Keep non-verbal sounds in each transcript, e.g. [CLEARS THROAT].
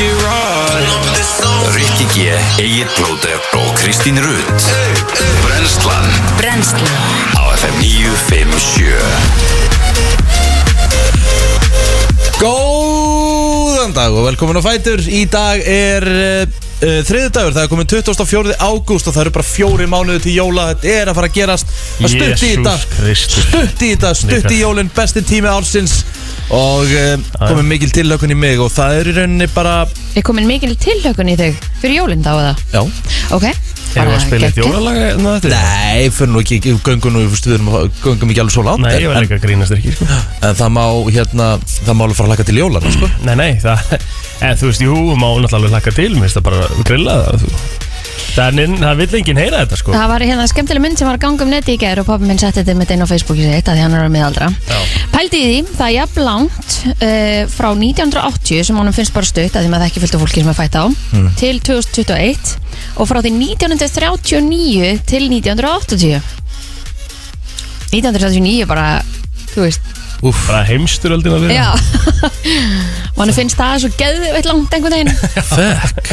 it right Rikki G, Egil Blóter og Kristín Rutt. Brenslan Brennslan. Á FM 957 Góðan dag og velkomin á Fætur. Í dag er uh, uh, þriði dagur, það er komin 24. ágúst og það eru bara fjóri mánuði til jóla. Þetta er að fara að gerast. Það stutt í Jesús þetta Kristur. Stutt í þetta, stutt í jólin, besti tími ársins Og uh, komin mikil tillökun í mig og það er í rauninni bara Er komin mikil tilhökun í þig fyrir jólinn þá eða? Já Ok Erum við að spila eitt geggjað. jólalag en þetta? Nei, fyrir nú ekki, ekki göngum nú, við erum að- göngum ekki alveg svo langt Nei, ég en, var ekki að grínast ekki sko. en það má, hérna, það má alveg fara að laka til jólana, sko Nei, nei, það En þú veist, jú, má náttúrulega alveg hlakka til Mér finnst það bara grilla það þú. Það, er, það vill enginn heyra þetta sko. Það var hérna skemmtileg mynd sem var að ganga um neti í gær og pappi minn setti þetta með inn á Facebooki sitt að því hann er að miðaldra. Pældi í því, það er jafn langt uh, frá 1980 sem honum finnst bara stutt að því maður ekki fylgta fólki sem er fætt á til 2021 og frá því 1939 til 1980 1939 bara, þú veist Bara heimstur öldin að vera Já. [LAUGHS] Og hann finnst það svo geðveitt langt einhvern veginn. Fekk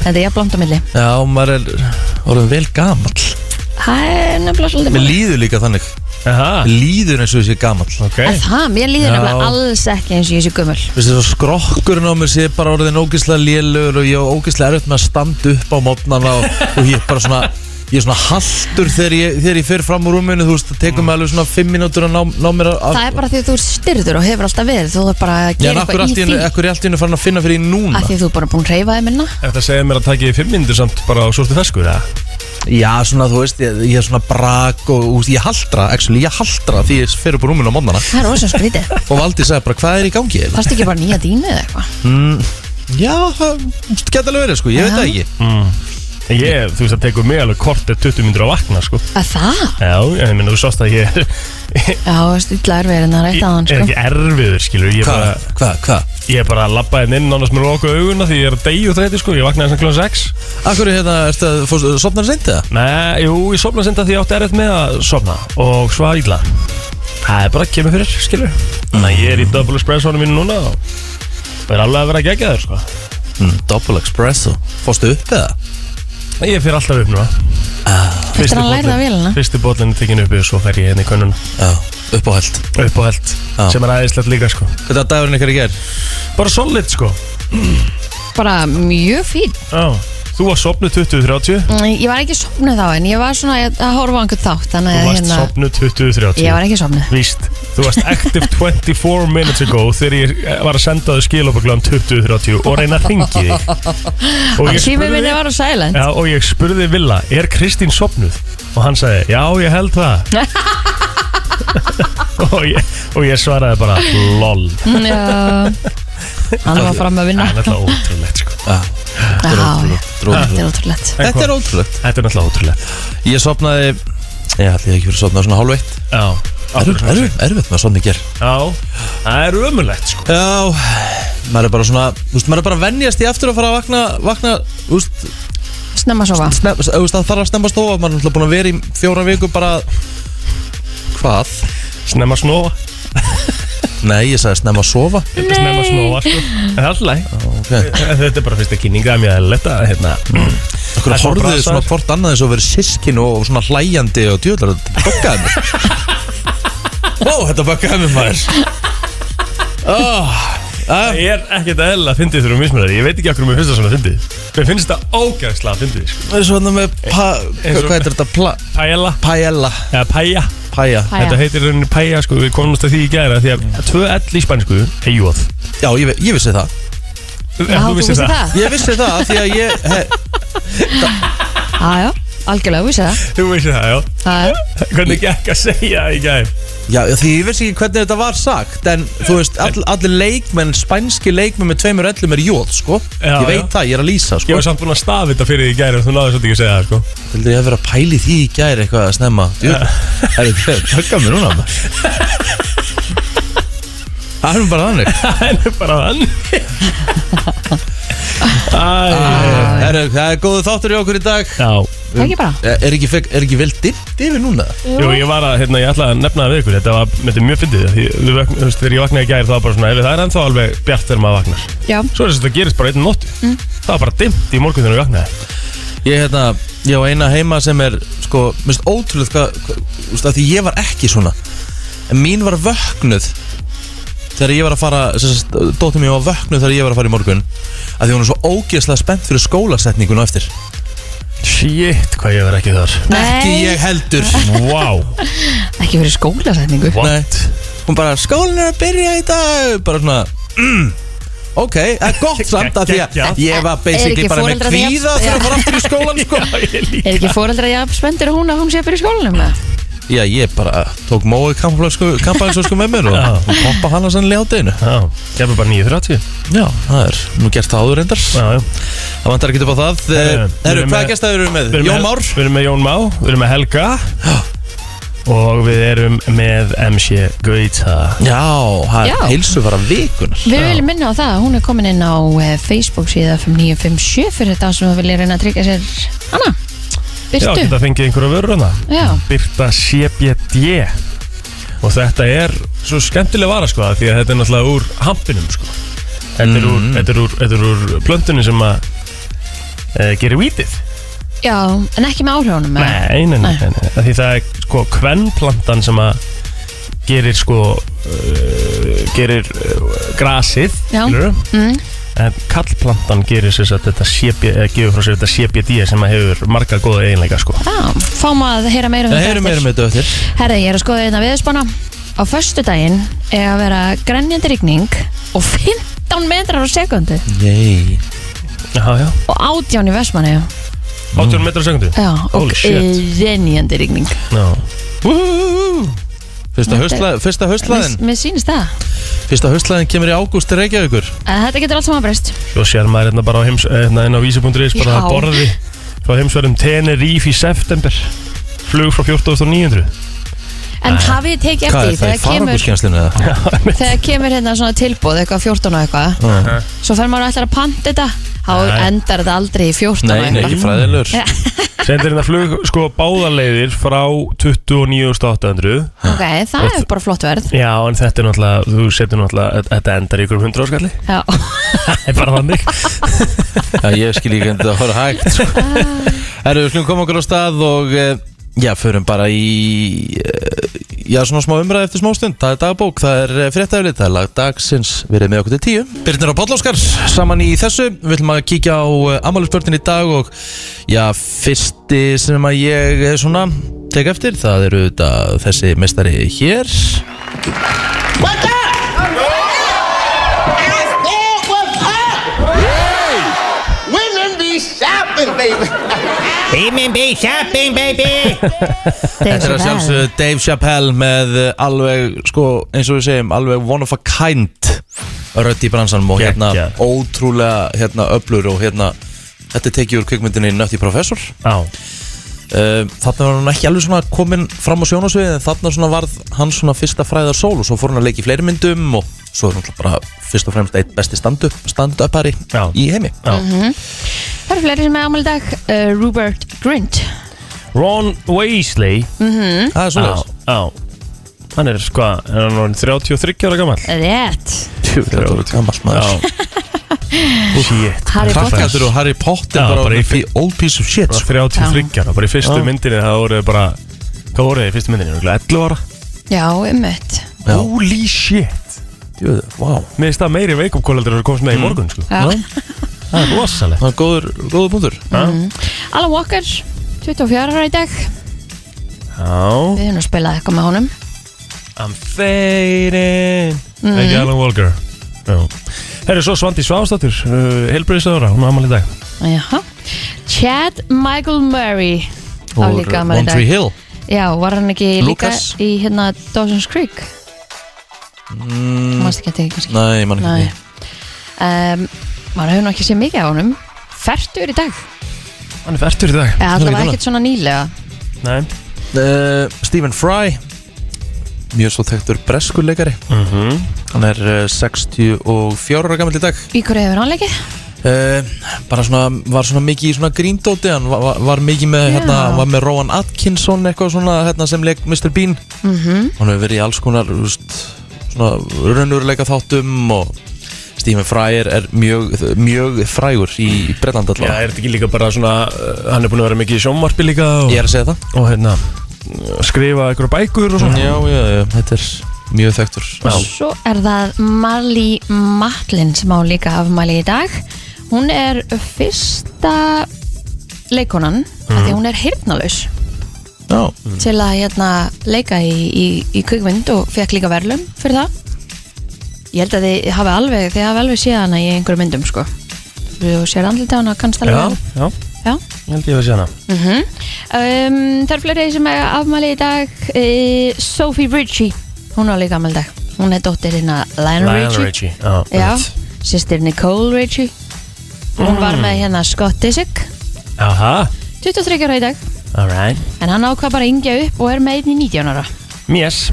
Þetta er jafn langt á milli. Já, maður er orðin vel gamall. Það er nefnilega svolítið Mér máli. líður líka þannig. Aha, Mér líður eins og ég sé gamall. Ok. Er Það, mér líður Já. nefnilega alls ekki eins og ég sé gömul. Veistu það skrokkurinn á mér sé bara orðin ógislega lélur og ég á ógislega erfitt með að standa upp á mótnana og, og ég er bara svona ég er svona haltur þegar ég, þegar ég fer fram úr rúminu þú veist, það tekur mig alveg svona 5 mínútur að ná, ná mér að Það er bara því að þú ert styrður og hefur alltaf verið Þú er bara að Já, gera en akkur eitthvað í allt í því einu- akkur er allt í hennu farin að finna fyrir því núna að Því að þú er bara búin að reyfa þig minna Þetta segir mér að taka í fimm myndir samt bara á sortu feskur eða? Já, svona þú veist, ég, ég er svona brak og þú veist, ég haldra, actually, ég haldra því ég fer upp úr rúminu á mótnana Það er ósum skrítið og Valdi sagði bara, hvað er í gangi? eiginlega?" Þarfst ekki bara nýja dýnu eða eitthvað Mm, já, það geta alveg verið, sko, ég veit það ekki Mm. Ég, þú veist, það tekur mig alveg kort eða 20 myndir að vakna sko Að það? Já, ég meina, þú sást að ég er, Já, stilla erfið en það er eitt aðan er sko ekki erfiður, skilur Ég er bara, hvað, hvað? ég er bara að labba inn inn nánast með loku auguna því ég er að deyja út þetta sko Ég vaknaði þess að kljóðan 6 Akkur er hérna, ertu að fórstu- sofnar seint eða? Nei, jú, ég sopna senda því ég átti erfitt með að sopna og svo að ítla Það er bara að kemur fyrir, skilur Þannig að ég er í double espressónu mínu núna og það alveg að vera geggjaður, sko Mm, double espresso Fórstu upp eða? Ég fyrir alltaf upp núna. Eftir að hann lærði að vélina? Fyrsti bóllin er tekin uppi og svo fer ég hérna í könnun Já, upp á held. Upp á held Já. sem er aðeinslegt líka, sko. Þetta er dagurinn ykkar í ger Bara solid, sko. Bara mjög fín. Já, þú var sopnuð 20-30 Mm, Ég var ekki sopnuð þá en ég var svona að horfa á einhvern þátt Þannig Þú varst hérna sopnuð 20-30 Ég var ekki sopnuð Víst, þú varst active 24 minutes ago þegar ég var að senda þau skilaböglan 20-30 og reyna að ringi þig. Og ég Tími minni var á silent. Já, og ég spurði Villa, er Kristín sopnuð? Og hann sagði, já, ég held það. [LAUGHS] Og, ég, og ég svaraði bara, lol. Já. Hann var fram að vinna. Það er náttúrulega ótrúlegt, sko. Já, Þetta er ótrúlegt, Þetta er ótrúlegt. Þetta er náttúrulega ótrúlegt. Ég sopnaði Ég ætli ekki fyrir að sopna svona hálf eitt. Já, Erfitt með að sopna í ger Já, það er ömulegt, sko. Já, maður er bara svona Þú veist, maður er bara að venjast í aftur að fara að vakna Vakna, þú veist Snemma sofa. snem, þú veist, Það þarf að stemma stofa Maður er náttúrulega búin að vera í fjóra viku bara Hvað? Snemma snóa [LAUGHS] Nei, ég sagði snemma að sofa. Þetta er snemma að snóa, sko. En það er alltaf læg okay. Þetta er bara fyrsta kynning Það er mjög eðlilegt að, hérna. Akkur Það er horfðu bara þið svona brasaður. hvort annað eins og verið sískin og, og svona hlæjandi og djöðlar Þetta böggaði mig. [LAUGHS] Ó, þetta böggaði mig maður. Oh, Það er ekkert eðlilega að fyndið þurfum mismunari Ég veit ekki okkur mér finnst það svona að fyndið. Mér finnst það ógæðslega að fyndið sko. Það er svona með pa, Eins og- Hvað heitir þetta? Pla, Paella. Paella. Eða paella Paja Paella. Þetta heitir rauninni paella sko. Við komumst að því í gæra Því að tvö ell í spænsku er jóð Já, ég, vi- ég vissi það. Já, þú vissi það. Ég vissi það af því að ég [LAUGHS] he, Já, já, algjörlega, vissi það? Þú veist það, já. Já, já. Hvernig gekk að segja það í gæra Já, því ég vissi ekki hvernig þetta var sagt En þú veist, all, allir leikmenn Spænski leikmenn með tveimur ellum er jóð, sko. Já, Ég veit já. það, ég er að lýsa, Ég sko var samt búin að stafa þetta fyrir því í gæra Þú náðu svolítið ekki að segja það sko. Vildur ég að vera að pæli því í gæri eitthvað að snemma? Jú, er það Tökka mér núna maður. Það er nú bara þannig. [LAUGHS] Það er bara þannig [LAUGHS] Æ, Herru, Það er góðu þáttur í okkur í dag. Já. Það ekki bara? Er er ekki, fek- er ekki vel dimmt yfir núna? Jú, ég var að, hérna, ég ætlaði að nefna það við ykkur. Þetta var, þetta er mjög fyndið Því, við vökn- þú veist, þegar ég vaknaði í gær Það var bara svona, "Heyrðu, það er ennþá alveg bjart þegar maður vaknar. Já, Svo er þess að þetta gerist bara einn nótt. Mm. Það var bara dimmt í morgun þegar ég vaknaði. Ég, hérna, ég á eina heima sem er sko, minnst ótrúlega hvað, hvað, þú veist, að því ég var ekki svona. En mín var vöknuð þegar ég var að fara dóttir mér var vöknuð þegar ég var að fara í morgun að því hún er svo ógeðslega spennt fyrir skólasetningun á eftir. Shit, hvað ég verð ekki þar. Ekki ég heldur. Wow, ekki fyrir skólasetningu? Nei. hún bara skólinn er að byrja í dag. Bara svona mm, ok, það er gott [LAUGHS] samt að því að ég var basically bara með kvíða þegar að fara aftur í [LAUGHS] skólan sko. Ég Er ekki fóreldra jafn spenntir hún að hún sé fyrir skólanum með? Já, ég bara tók mói kampaðinsvösku með mér og og poppa hana sannlega á deginu Já, kemur bara 9.30 Já, það er nú gert það áður reyndar. Já, já. Það vantar ekki upp á það. Herru, Herru, við erum hvaða með- gestaður eru með? Við erum Jón Már? Við erum með Jón Má, við erum með Helga. Og við erum með MC Gauta. Já, það Já. er heilsu fara vikunar Við viljum minna á það, hún er komin inn á eh, Facebook síða 5957 fyrir þetta sem vilja reyna að tryggja sér Anna, Já, byrtu geta fengið einhverja Já. Byrta CBD Og þetta er svo skemmtileg vara sko af Því að þetta er náttúrulega úr hampinum sko Þetta er úr, þetta er úr, þetta er úr plöntunni sem að e, gerir vítið Já, en ekki með áhrifunum eða? Nei, nei, nei, Nei. nei, nei. Því það er sko kvennplantan sem að gerir sko uh, gerir uh, grasið Já. skilurðu? Mm. En kallplantan gerir sér að þetta CB, eða gefur frá sér þetta CBD sem að hefur marga góða eiginleika sko. Já, fáum að heyra meira um Það þetta heyrum meira með þetta eftir. Herði, ég er að skoða þetta viðspána Á föstudaginn er að vera grenjandi rigning og 15 metrar á sekundu Nei. Já, já, og átján í Vestmanni 18 metrar á sekundu Já, og grenjandi rigning. Já, Fyrsta, haustla, fyrsta haustlaðin Mér sýnist það. Fyrsta haustlaðin kemur í ágúst í Reykjavíkur. Að Þetta getur allt saman breyst. Svo sér maður hérna bara á heims, eh, hérna inn á vísi.is bara Já. að borði frá heimsverðum Tenerife í september. Flug frá 14.900 En hafið þið tekið Hvað eftir er það í þegar kemur, farangurskjænslinu eða? [LAUGHS] þegar kemur hérna svona tilbúð eitthvað 14 og eitthvað. Svo fer maður ætlar að panta þetta. Þá Nei. endar þetta aldrei í 14 og Nei, nei, ekki eitthvað. fræðilegur Ja. [LAUGHS] sendir hérna flug sko báðarleiðir frá 29.800 Ok, það er bara flott verð. Já, en þetta er náttúrulega, þú setur náttúrulega þetta endar í ykkur um 100 áskalli Já, [LAUGHS] það er bara þannig. Já, ég skil ekki hvernig það horfa hægt sko. Herru, við skulum koma okkur á stað og eh, já, förum bara í eh, já, svona smá umræði eftir smá stund það er dagbók, það er fréttæflið það er lag dagsins, verið með okkur til tíu Byrnir og Páll Óskar, saman í þessu við ætlum að kíkja á amálusbörnin í dag og já, fyrsti sem að ég eh, svona tek eftir, það eru þetta þessi mestari hér What's up? I said, what's up? Women be shopping, baby. [LAUGHS] Be shopping, baby. Þetta er að sjálfsögðu Dave Chappelle með eh, alveg, sko, eins og við segjum alveg one of a kind rödd í bransanum og hérna Geggjað. ótrúlega hérna öflur og hérna þetta er tekið úr kvikmyndinni Nötti Professor Já, uh, þarna var hann ekki alveg svona komin fram á sjónasviði en þarna svona varð hann svona fyrsta fræðar sól og svo fór hann að leika í fleiri myndum og svo er náttúrulega bara fyrst og fremst eitt besti stand-up stand-upari í heimi. Já. Það eru fleiri sem er ámæli dag. Uh, Rupert Grint. Ron Weasley. Það er svona Já, Hann er sko, er hann orðinn 33 ára gammal Rétt. Þetta var gammalt maður. Shit. Harry Potter. Eru Harry Potter bara, bara í old piece of shit sko. 33 ára, bara í fyrstu Já. myndinni það voru bara Hvað voru þið í fyrstu myndinni? Örugglega 11 ára? Já, ummitt. Holy shit Jú, Vá, Mér finnst það meiri veikupkólaldur að komast með í morgun sko. Já. Það er rosalegt. Það er góður, góður punktur. Alan Walker, 24 ára í dag. Já. Við höfum að spila eitthvað með honum. I'm fading. Ekki Alan Walker. Já. Herri, svo Svandi Svásdóttur uh, Heilbriðisöðura, hún er amal í dag. Jaha. Chad Michael Murray á líka afmæli í One Tree dag. Hill. Já, var hann ekki Lucas. líka í hérna Dawson's Creek mm, Mást ekki að teki kannski? Nei, ég man ekki Nei. um, Maður hefur nú ekki séð mikið á honum. Fertur í dag. Hann er færtur í dag. Eða allavega ekki ekkert svona nýlega. Nei. Uh, Stephen Fry Mjög svo þekktur breskuleikari mm Hann er uh, 64 ára gammal í dag. Í hverju hefur hann leikið? Uh, bara svona, var svona mikið í svona gríndóti. Hann var, var, var mikið með, hérna, Já. var með Rowan Atkinson eitthvað svona, hérna, sem leik Mr. Bean. Mhm. hann hefur verið í alls konar þú veist, svona raunurleika þáttum og Stephen Fry er, er mjög, mjög frægur í Bretland Já, allavega er þetta ekki líka bara svona uh, Hann er búin að vera mikið í sjónvarpi líka og, ég er að segja það. og hérna skrifa einhverja bækur og svona. Já, já, já, þetta er mjög þekktur. Svo er það Marley Matlin sem á líka afmæli í dag. Hún er fyrsta leikonan mm. því hún er hirtnalaus já, til að hérna leika í, í, í kvikmynd og fekk líka verðlum fyrir það. Ég held að þið hafi alveg, þið hafi alveg séð hana í einhverjum myndum sko. Þú sér andlita hana kannast alveg. Já, vel. já, Já. ég held ég að sé hana. Um, það er fleiri sem er afmæli í dag. Uh, Sophie Ritchie. Hún á líka afmæli í dag. Hún er dóttir hérna Lionel Lionel Ritchie sýstir Nicole Ritchie. Hún var með hérna Scott Disick. Aha, 23 ára í dag alright. En hann ákvað bara að yngja upp og er með einn í 19 ára. Mjess.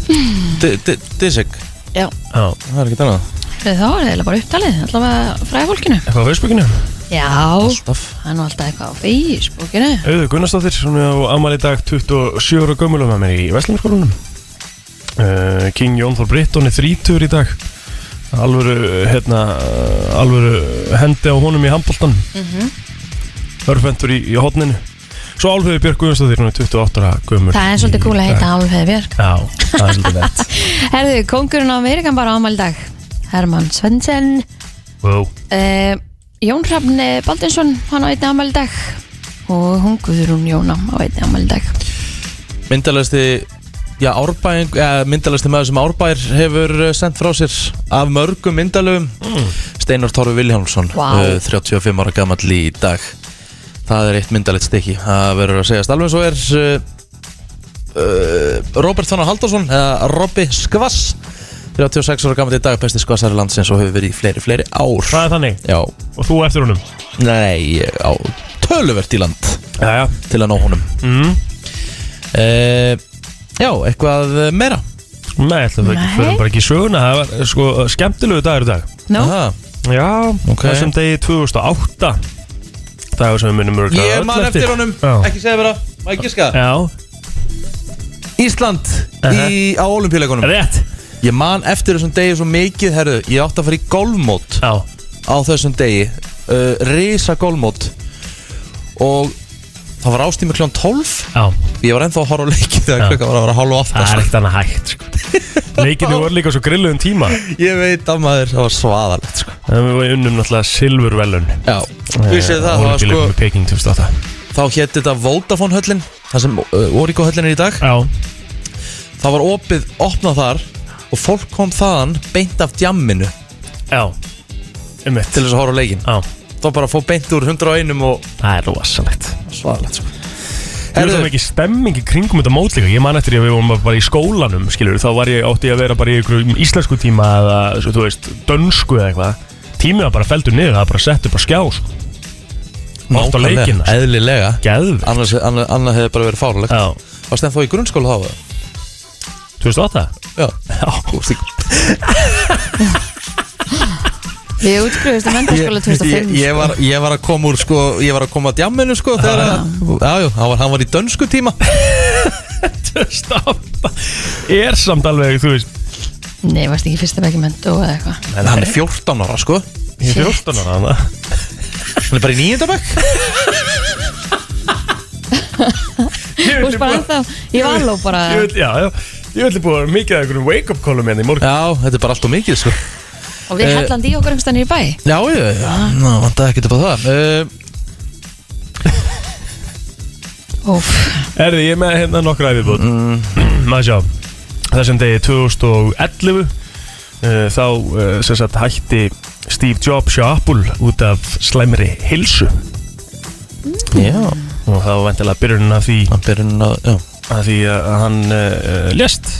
[LAUGHS] Disick, Já, Já, það er ekki annað. Þá er það eiginlega bara upptalið Allavega fræða fólkinu eitthvað á Facebookinu? Já, alltaf. Hann er alltaf eitthvað á Facebookinu. Auður Gunnarsdóttir, hún er á afmæli í dag 27 ára gömul og með mér í Vestlunarskólanum uh, King Jón Þór Britton er 30 í dag. Alvöru, hérna alvöru hendi á honum í handboltan mm -hmm. Hörfendur í, í hotninu Svo Álfeyður Björk Guðjónsdóttir, hún er 28 ára gömul. Það er svolítið cool að heita Álfheði Björk. Já, það er svolítið vett [LAUGHS] Herðu, kongurinn á Amerikan bara ámæli í dag. Herman Svensson wow. uh, Jón Hrafn Baldinsson hann á einni ámæli í dag. Og hún Guðrún Jóna á einni ámæli í dag. Myndalegsti Já, árbæðing, ja, myndalegsti maður sem árbæðir hefur eh, sendt frá sér af mörgum myndalögum. Steinar Torfi Viljánsson, uh, 35 ára gamall í dag Það er eitt myndalegt stykki Það verður að segjast. Alveg svo er uh, uh, Robert Þannar Haldarsson eða Robby Skvass 36 ára gamall í dag, besti skvassari landsins og hefur verið í fleiri, fleiri ár. Það er þannig, Já, og þú eftir honum? Nei, á töluvert í land Já, já. til að ná honum. Mm. uh, Já, eitthvað meira? Nei, ætlum við ekki, Nei. förum bara ekki í söguna. Það var sko skemmtilegu dagur í dag. Nú, Aha. Já, Ok. þessum degi 2008 Dagur sem við munum örgulega Ég man eftir honum, ekki segja vera Má ekki ska Já, Ísland í, á olimpíuleikunum rétt. Ég man eftir þessum degi svo mikið herru, Ég átti að fara í golfmót Já, á þessum degi. Uh, Risa golfmót. Og það var ástími kljón 12 já, Ég var ennþá að horfa á leikið þegar Já. klukkan var að vera hálfa átta það er sko. ekkert annað hægt sko. [LAUGHS] Leikinu voru líka svo grilluðum tíma. Ég veit að maður, það var svaðalegt sko. Við unnum náttúrulega silfurvelun Já, vissið það, það var sko, Peking 2008 Þá hétt þetta Vodafone höllin Það sem Origo höllin er í dag. Já, Það var opið, opnað þar Og fólk kom þaðan beint af djamminu. Já. Ummitt Til þess að horfa á leikin Já, Það var bara að fá beint úr 101 og það er rosalegt. Svaðalegt sko. Það er það mikið stemming í kringum þetta mót líka. Ég man eftir því að við vorum bara í skólanum skilur, Þá var ég átti ég að vera bara í einhverjum íslensku tíma eða, svo, þú veist, dönsku eða eitthvað. Tímið var bara feldur niður, það var bara sett upp á skjá sko. Horft á Nákvæmlega, leikina sko. Eðlilega. Geðvikt Annars, annað, annað hefði bara verið fáralegt Já, Varst það þá í grunnskóla þá? eða? 2008 Já. Já, Þú veist ekki [LAUGHS] við útskriðist um endarskóla ég, 2005 ég, var, ég var að koma úr sko Ég var að koma að djamminu sko Þegar að Já, já, hann var, hann var í dönsku tíma. 2008 Er samt alveg, þú veist Nei, varst ekki fyrsta bekki mentu eða eitthvað? En hann er 14 ára sko. Ég er 14 ára hana Hann er bara í nýjöndabæk Þú veist bara ennþá, ég var alveg bara Ég já, já. Ég ætli búið að vera mikið af einhverjum wake-up callum hérna í morgun. Já, þetta er bara alltaf mikið sko Og við Eh, hellandi í okkur einhverstanir í bæ? Já, já, já. Ná, vantaði ekki upp á það. Uh, Úf, Erði, ég er með hérna nokkra æfibútt mm. [CLEARS THROAT] Maður sjá. Þessum degi 2011 uh, Þá uh, sem sagt hætti Steve Jobs hjá Apple út af slæmri hilsu Já. Og það var vendilega byrjunin af því Hann byrjun að, já. að því að hann uh, lést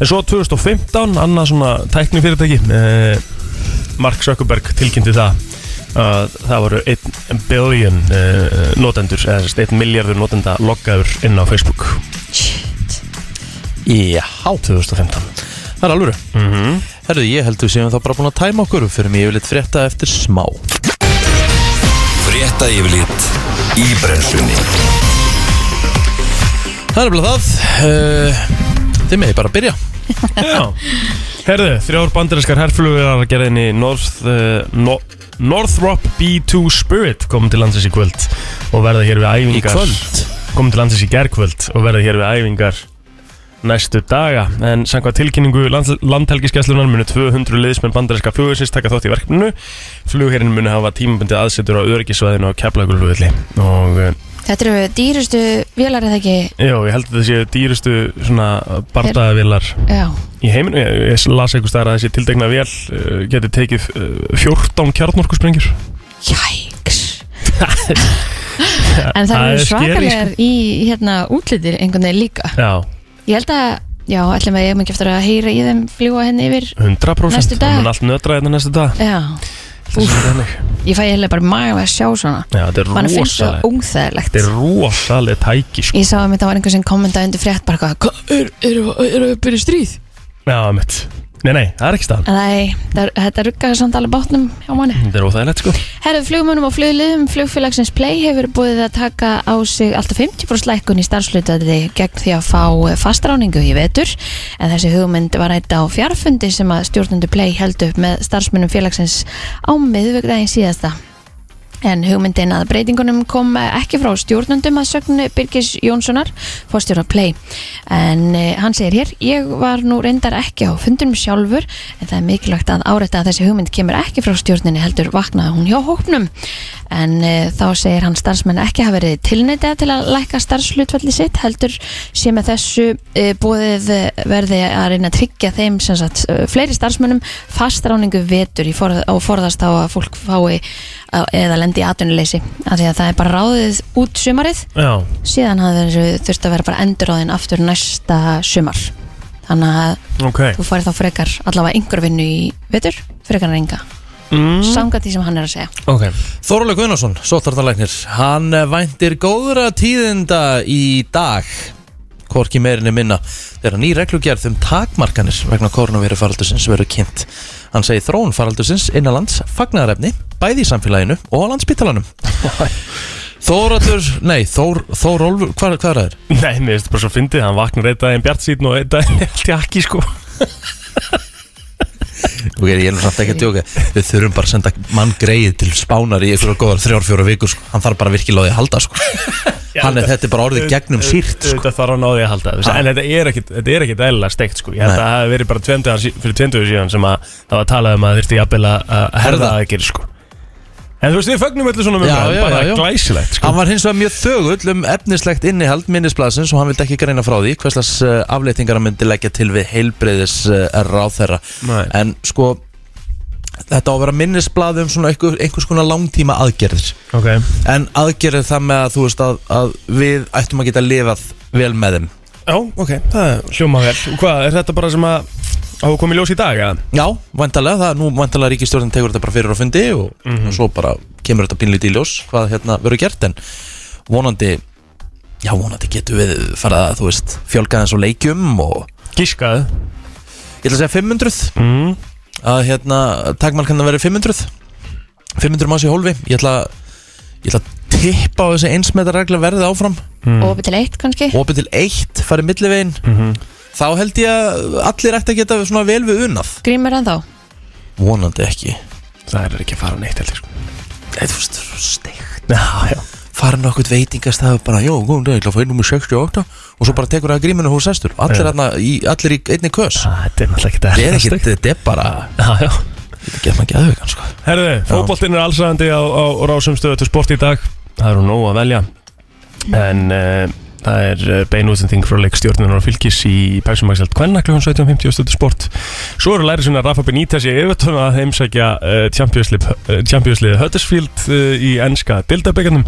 en svo 2015 annað svona tæknifyrirtæki uh, Mark Zuckerberg tilkynnti það að það voru 1 billion uh, notendur eða sem sagt 1 miljardur notenda loggaður inn á Facebook. Shit. Já 2015 Það er alvöru. Mm -hmm. Herðu, ég held við séum þá bara búin að tæma okkur Fyrir mig yfirleitt frétta eftir smá. Frétta yfirlit í brennslunni. Það er bara það. Uh, Þið meði bara að byrja Herðu, þrjár bandarinskar herflugur að gera inn í North, uh, no, Northrop B2 Spirit komum til landsins í kvöld og verða hér við æfingar. komum til landsins í gerkvöld og verða hér við æfingar næstu daga. En samkvæmt tilkynningu land, landhelgiskeslunar munu 200 liðsmenn bandarinska flugursins taka þátt í verkefninu. Flugherrin munu hafa tímabundi aðsetur á öryggisvæðinu á Keflavíkurflugvelli og uh, Þetta eru dýrustu vélar eða ekki? Já, ég held að það séu dýrustu Já, í heiminu, ég, ég las einhvers staðar að þessi tildegna vél uh, geti tekið uh, 14 kjarnorkusprengjur. Jæks. [LAUGHS] En það eru er svakalegar í hérna útlitir einhvern veginn líka. Já, Ég held að, já, ætlum að ég hef ekki eftir að heyra í þeim fljúa henni yfir 100% Næstu dag. Það mun allt nötra hérna næstu dag Já, Ég fæ eiginlega bara maga að sjá svona. Þetta Mann finnst það óþægilegt. Þetta er rosalega tæki sko. Ég sá að mitt það var einhver sem kommentaði undir frétt bara hvað, "Hva, er, er, er, er að byrja stríð? Já, mitt Nei, nei, það er ekki staðan. Nei, það- þetta ruggaði samt alveg bátnum hjá manni. Þetta er óþægilegt sko. Herðu flugmönnum og flugliðum flugfélagsins Play hefur búið að taka á sig alltaf 50% lækkun í starfslutaði gegn því að fá fastráningu í vetur. En þessi hugmynd var eitt á fjarfundi sem að stjórnundu Play held upp með starfsmönnum félagsins á miðvögdægin síðasta En hugmyndin að breytingunum kom ekki frá stjórnundum að sögnu Birgis Jónssonar, fórstjóra Play. En e, hann segir hér, ég var nú reyndar ekki á fundunum sjálfur, en það er mikilvægt að árætta að þessi hugmynd kemur ekki frá stjórninni heldur vaknaði hún hjá hópnum. En e, þá segir hann starfsmenn ekki hafa verið tilneitað til að lækka starfslutvalli sitt, heldur sé með þessu e, búið verði að reyna að tryggja þeim sem sagt fleiri starfsmennum fastráningu vetur í forð, og forðast á að fólk fái á- eða lendi í atvinnuleysi af því að það er bara ráðið út sumarið. Já, síðan hafði þurft að vera bara enduráðin aftur næsta sumar. Þannig að ok. þú farið þá frekar allavega einhver vinnu í vetur frekar en enga. Mm. sanga því sem hann er að segja. Ok. Þorlega Guðnarsson, sóttartalæknir Hann væntir góðra tíðinda í dag Hvorki meirinni minna Þegar ný reglugerð um takmarkanir vegna koronavíru faraldusins verður kynnt. Hann segir þróun faraldusins innanlands fagnarefni bæði í samfélaginu og á landsbítalanum [LAUGHS] Þóraldur, nei, Þór, Þórólfur, hvað, hvað er það? Nei, mér finnst þetta bara svo fyndið Hann vaknar einn daginn bjart síðan og einn daginn allt í akki sko [LAUGHS] Ok, ég er nú samt ekki að djóka Við þurfum bara að senda mann greið til spánar í einhverja góðar þrjár, fjóra vikur sko. Hann þarf bara virkilega á því að halda sko. Hann er þetta er bara orðið gegnum sírt sko. Þetta þarf hann á því að halda Ha. En þetta er ekkit, þetta er ekkit eðlilega steikt sko Ég held að það hafi verið bara tvendu, fyrir tvendu síðan sem að það var að tala um að þurfti jafnvel að herða aðeins En þú veist, við fögnum öllu svona Já, mjög já, bara já, já. glæsilegt sko. Hann var hins vegar mjög þögull um efnislegt innihald minnisblasins og hann vildi ekki greina frá því hverslas uh, afleitingar hann myndi leggja til við heilbreyðis uh, ráðherra. Nei. en sko þetta á að vera minnisblað um svona einhver, einhvers konar langtíma aðgerðir. Ok. En aðgerðir það með að þú veist að, að við ættum að geta lifað vel með þeim. Já, ok, það er hljóma vel. Og Hvað, er þetta bara sem að hafa komið ljós í dag, eða? Já, vantarlega, það er nú vantarlega ríkistjórnin tegur þetta bara fyrir á fundi og, og svo bara kemur þetta pínlítið í ljós hvað hérna verður gert en vonandi já, vonandi getum við farað að, þú veist, fjölga eins og leikjum og Gískaðu ég ætla að segja 500 mm. að hérna, takmarkanna verið 500 500 manns í hólfi ég ætla, ég ætla að tippa á þessi einsmetarregla verðið áfram Mm. og opið til eitt kannski opið til eitt, farið millivegin Mhm. Þá held ég að allir ætti að geta svona vel við unnað grímur en þá vonandi ekki. Það er ekki að fara neitt heldur sko. Eða þú veist, steikt. Já, já. Farin okkur veitingast það bara, jó, góðum dag, ég ætla að fá einn nummer 68 og svo bara tekur það gríminu hús sestur. Allir, Já. hérna, í, allir í einni kös. Þetta er náttúrulega ekki þetta er eðlilega ekki, þetta er bara Já, já. Þetta getur maður geðveikan sko. Herðu, fótboltinn er allsæðandi á, á rásum stöðu til sport í dag. Það eru nóg að velja. En uh, það er uh, beinútsending frá leikstjórnunar og fylgis í Pæsumakseld Kvenna kl. 17.50 stöðu sport Svo eru læri svona Rafa Benítez í yfirtöðum að heimsækja uh, Champions League Huddersfield uh, í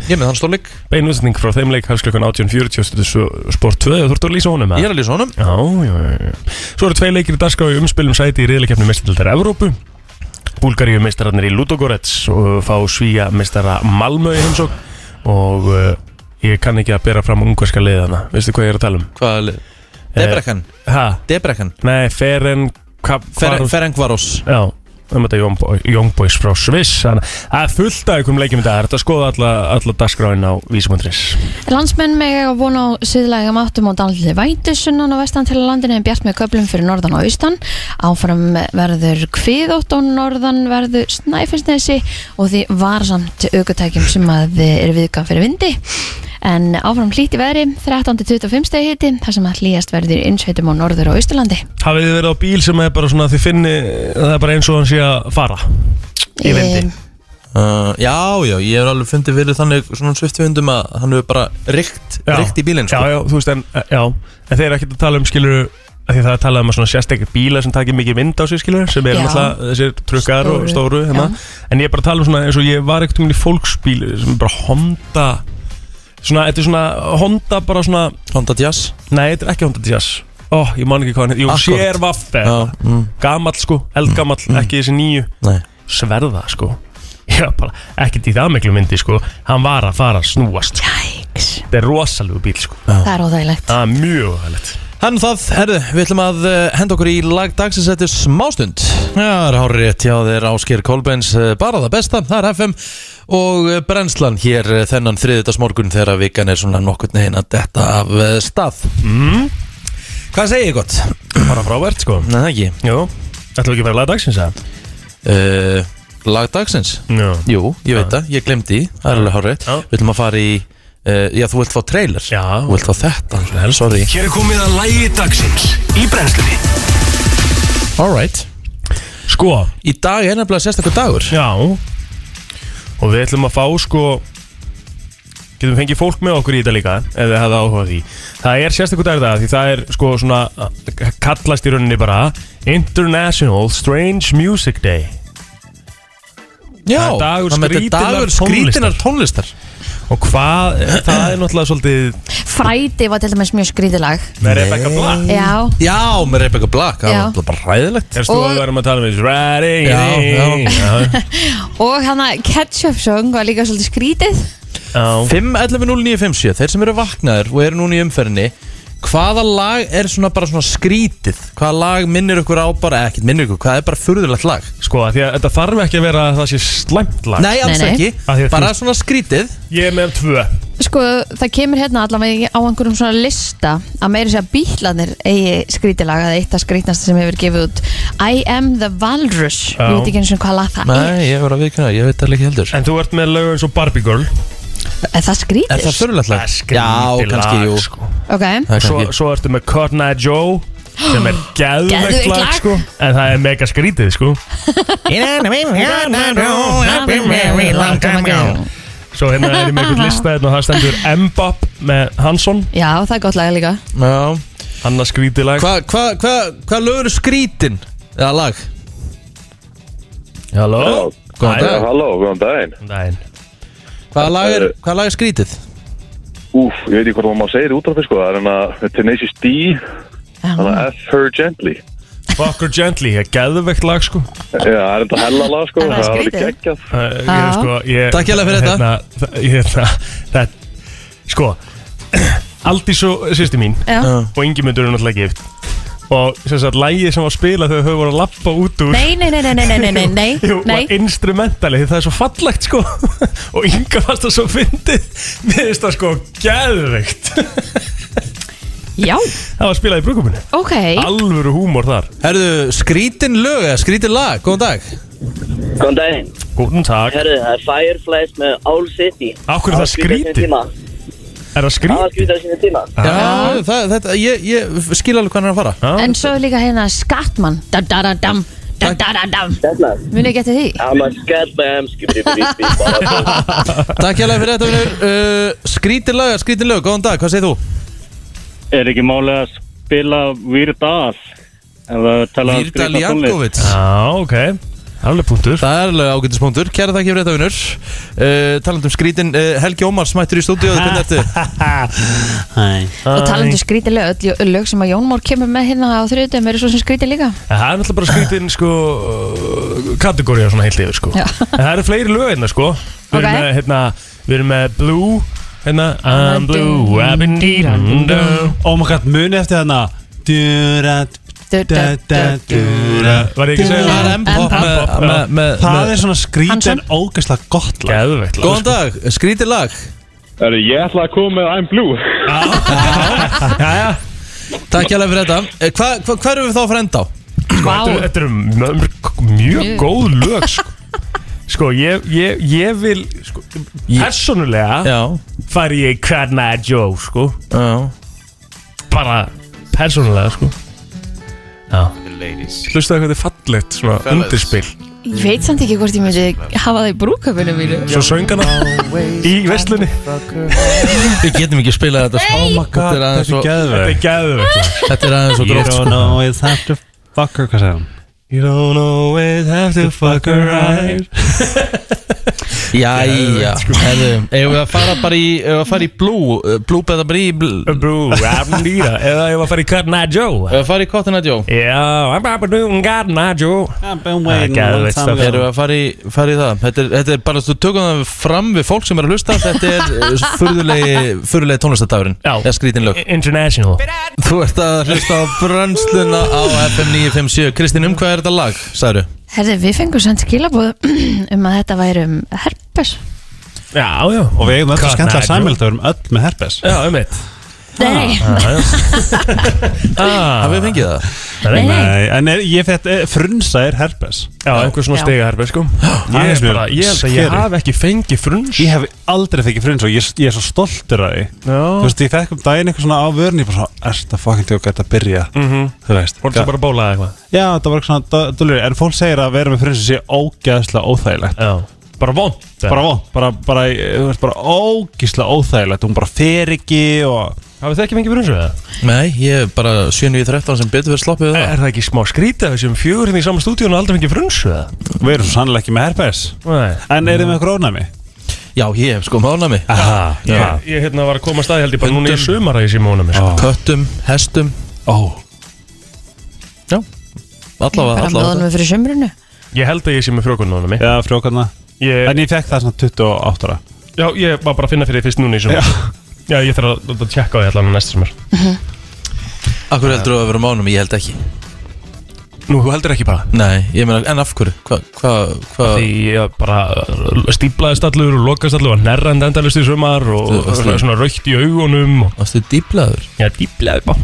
ég þann stórleik, Beinútsending frá þeim leik hefst kl. 18.40 stöðu sport 2 Þú ert að lýsa honum ég eða? er að lýsa honum Já, já, já. Svo eru tvei leikir í dagskrá í umspilum sæti í riðleikefni mestildar Evrópu Búlgaríu meistararnir í Ludogorets og fá svíja meistara Malmö og uh, ég kann ekki að bera fram ungverska liðana veistu hvað ég er að tala um? hvað er lið? Debreckan, Ha? Debreckan Nei, Feren hvað Fer- hvar- Ferencvaros Já, um þetta Young, Boy, Young Boys frá Sviss Þannig að það er fullt af einhverjum leikjum í dag Það er að skoða alla, alla dagskráin á vísumundris Landsmenn með að vona á síðlega áttum og dálítið vætu sunnan og vestan til landinu en bjart með köplum fyrir norðan og austan. Áfram verður kviðótt og norðan verður snæfellsnesi og því varsamt aukutækjum sem að er viðkvæm fyrir vindi. En áfram hlýtt í veðri, 13-25 stegi hiti, þar sem að hlýjast verður innsveitum á norður og austurlandi. Hafið þið verið á bíl sem er bara svona Þið finni, það er bara eins og hann sé að fara Í vindi uh, Já, já, ég hef alveg fundið fyrir þannig svona sviftvindum að hann hefur bara rykt, Já. rykt í bílinn sko. Já, já, þú veist, en, já, en þeir eru ekkert að tala um skilur að því það er að tala um að svona sérstekir bíla sem takir mikið vind á sig skilur sem er náttúrulega þessir trukkar og Stóru, hérna. en ég er bara að tala um svona eins og ég var ekkert um í fólksbíl sem er bara Honda svona, þetta er svona Honda bara svona, Honda Jazz? Nei, þetta er ekki Honda Jazz. Ó, ég man ekki hvað hann heit, jú, Accord. Sérvaffe Já, mm, gamall sko, eldgamall, ekki þessi nýju. Nei. Sverða sko. Já, bara ekkert í það miklu myndi sko. Hann var að fara að snúast. Sko. Jæks, Þetta er rosalegu bíl sko. Það er óþægilegt. Það er mjög hægilegt Hann það, herðu, við ætlum að uh, henda okkur í lag dagsins. Eftir smástund. Já, það er hárið rétt hjá þér Ásker Kolbens uh, bara það besta, það er FM og uh, brennslan hér uh, þennan þriðdags morgun þegar vikan er svona nokkurn neginn að detta af uh, stað. Mm. Hvað segir ég gott? Bara frábært sko. Nei, það ekki. Jú, ætlum við ekki að vera lagdagsins að uh, Lag dagsins? Já Jú, ég veit það, ég glemdi það er alveg Já. Við ætlum að fara í, uh, já þú vilt fá trailer Já. Þú vilt fá þetta, sorry. Hér er komið að lægi dagsins í brennslunni. Alright Sko, Í dag er nefnilega sérstakur dagur. Já Og við ætlum að fá sko Getum fengið fólk með okkur í þetta líka Ef þið hefði áhuga því. Það er sérstaklega dagur það Því það er sko svona Kallast í rauninni bara International Strange Music Day. Já, Það er er dagur skrítinar tónlistar Og hvað, það er náttúrulega svolítið Frædi var til dæmis mjög skrýðilag. Með Rebecca Black Já, Já, með Rebecca Black, það Já. var bara ræðilegt Erstu Og- að við varum að tala um þessu Riding Já, já. [LAUGHS] og hann að Ketchup Song var líka svolítið skrítið. já 5.11.0957, þeir sem eru vaknaður og eru núna í umferðinni Hvaða lag er svona bara svona skrítið? Hvaða lag minnir ykkur á bara, ekkert minnir ykkur, hvað er bara furðulegt lag? Sko, að því að þetta þarf ekki að vera að það sé slæmt lag. Nei, alls Nei, nei. ekki, Af því að bara svona skrítið. Ég er með tvö. Sko, það kemur hérna allavega á einhverjum svona lista að meira segja bílarnir eigi skrítilag að eitt af skrítnasta sem hefur gefið út. I am the walrus. Já. Ég veit ekki eins og hvað lag það er. Nei, ég verður að viðkynna, ég veit það ekki heldur. En þú ert með lög eins og Barbie Girl Er það skrítið? Er það furðulegt lag? Er Já, kannski, jú sko. Ok, Það er svo, svo ertu með Cotton Eye Joe sem er [GASPS] geðveikt Geðveikt lag lag. sko, en það er mega skrítið sko. [LAUGHS] Svo hérna er ég með einhvern lista hérna, og það stendur Mbop með Hansson Já, það er gott lag líka Já Hanna skrítið lag Hvað hva, hva, hva lögur skrítin? Eða lag? Halló Góðan dag Halló, góðan daginn. Daginn. Hvaða lag er, hvaða lag er skrítið? Úf, ég veit ekki hvort maður segir út af því sko, það er hérna Tenacious D, þannig að F Her Gently. Fuck her gently, það er geðveikt lag sko Já, það er þetta hella lag sko, Það er skrítið. geggjað. Uh, ég, Já. sko, ég, Takk hérlega fyrir þetta ég, hérna, þetta, Sko Aldís og sýsti mín Já, og Ingimundur er náttúrulega gift og sem sagt lægið sem var spilað þegar þau voru að lappa út úr. Nei, nei, nei, nei, nei, nei, nei, nei, Jú, nei. var instrumentali því það er svo fallegt sko. [LAUGHS] Og Inga fannst það svo fyndið. Mér finnst það sko geðveikt. Já, [LAUGHS] það var spilað í brúkuminu ok. Alvöru húmor þar. Herðu, skrítin lög eða skrítin lag, góðan dag. Góðan daginn. Góðan takk Herðu, það er Fireflies með Owl City. Akkur er það skrítið? Er það Það var skrítið? skrítið á sinni tíma. Já, það, þetta, ég, ég skil alveg hvað hann er að fara Já. En svo er líka hérna Skatman Da-da-da-dam Da-da-da-dam Þetta. Muni ekki eftir því? I'm a bara Takk hérlega fyrir þetta vinnur uh, Skrítin lög, eða skrítin lög, góðan dag, hvað segir þú? Er ekki máli að spila Weird Al ef að tala um Vírdal skrýtna tónlist? Jankovic Já, ok Alveg punktur. Það er alveg ágættispunktur, kæra þakki fyrir þetta vinnur uh, Talandum skrítin, uh, Helgi Ómars mættur í stúdíu Hvernig ertu? [LAUGHS] Og talandi skrítið lög, öll lög sem að Jón Mór kemur með hérna á þriðutum eru svo sem skrítið líka. Það er náttúrulega bara skrítin sko kategóri svona heilt yfir sko. Það eru fleiri lög hérna sko. Við erum Ok. með hérna Við erum með Blue Hérna. I'm blue I've been deeding Oh my god, muni eftir þarna. Durat du, du, du, du. Var ég ekki að segja Það? er Það er svona skrítin ógeðslega gott lag. Geðveikt lag, Góðan dag, skrítið lag. Herru, ég ætla að koma með I'm Blue. Sko. Jæja Takk hjá fyrir þetta. Eh, Hva, hva, Hvað erum við þá að fara enda? Á? Sko, þetta eru- þetta eru mjög, mjög góð lög sko. sko, ég, ég, ég vil sko, Personulega Já, fari ég Carna Joe sko. já. Bara persónulega sko. Hlustaðu hvað þetta er fallegt svona undirspil. Ég veit samt ekki hvort ég myndi hafa það í brúköpunum mínu. Svo söng hana í veslunni Við getum ekki spilað þetta sko. Oh my god, Þetta er aðeins þetta er geðveg Þetta er geðveikt. Þetta er aðeins You gróft don't sko. always have to fuck her Hvað hún? You don't always have to fuck right [LAUGHS] Jæja Herðu, Eigum við að fara bara í Eigum við að fara í blue uh, Blue beða bara í Eigum Bro, I'm Lita Eða ég var að fara í Carna Joe? Við að fara í Cotton Eye Joe? Já, I'm Papa Doom Carna Joe. I've been waiting a long time ago. Erum við að fara í, fara í það? Þetta er, þetta er bara, þú tökum það fram við fólk sem er að hlusta Þetta er uh, furðulegi, furðulegi tónlistadagurinn Já. Eða skrítin lög. International. Þú ert að hlusta á brönsluna á FM 957 Kristín, um hvað er þetta lag, sagðu? Herði, við fengum samt skilabóð [CLEARS THROAT] um að þetta væri um herpes Já, já Og við eigum öll Carna skemmtilega Joe. sæmild að við erum öll með herpes Já, um eitt Nei, [LAUGHS] ah, Hafið þið fengið það? Nei, nei en er, ég fætt frunsa er herpes. Já, einhver svona Já. stiga herbe sko. Ég það er er bara, ég held að ég scary. hafi ekki fengið fruns Ég hef aldrei fengið frunsa og ég, ég er svo stoltur af því. Þú Já veist, ég fekk um daginn eitthvað svona á vörn Ég bara svona, erst að fucking þetta að byrja? Mhm. Þú veist Voru það bara bólað eitthvað. Já, þetta var eitthvað svona dulur En fólk segir að vera með frunsa sé ógeðslega óþægilegt. Já. Bara vond Bara von, bara, bara, þú veist, bara ógeðslega óþægilegt. Hún bara fer ekki og Hafið þið ekki fengið eða? Nei, ég er bara 7.13 sem betur fyrir sloppið við það. Er það ekki smá skrítið að við séum fjögur hérna í sama stúdíun og aldrei fengið eða? við erum svo sannlega ekki með herpes. Nei. En eru þið með eitthvað ónæmi? Já, ég hef sko mig Aha, Ég, ég hérna var að koma að staði held ég bara núna í sumara í símóna mér sko. Köttum, hestum. Ó, Já, allavega, bara allavega. móðanum við fyrir sumrunu Ég held að ég sé með frjókunna já, frjókarna ég, En ég fekk það svona 28 ára. Já, ég var bara að finna fyrir því fyrst núna í sumar Já, ég þarf að, að tjekka á því allan næsta sumar. Akkur heldur þú að vera mánum, ég held ekki. Nú, þú heldur ekki bara? Nei, ég meina, en af hverju? Hvað, hvað, hvað Því ég bara stíplaðist allur og lokast allur var nærrand endalist í sumar og Þú- þú- svona, svona raukt í augunum og Varstu dýblaður? Já, dýplaði bá.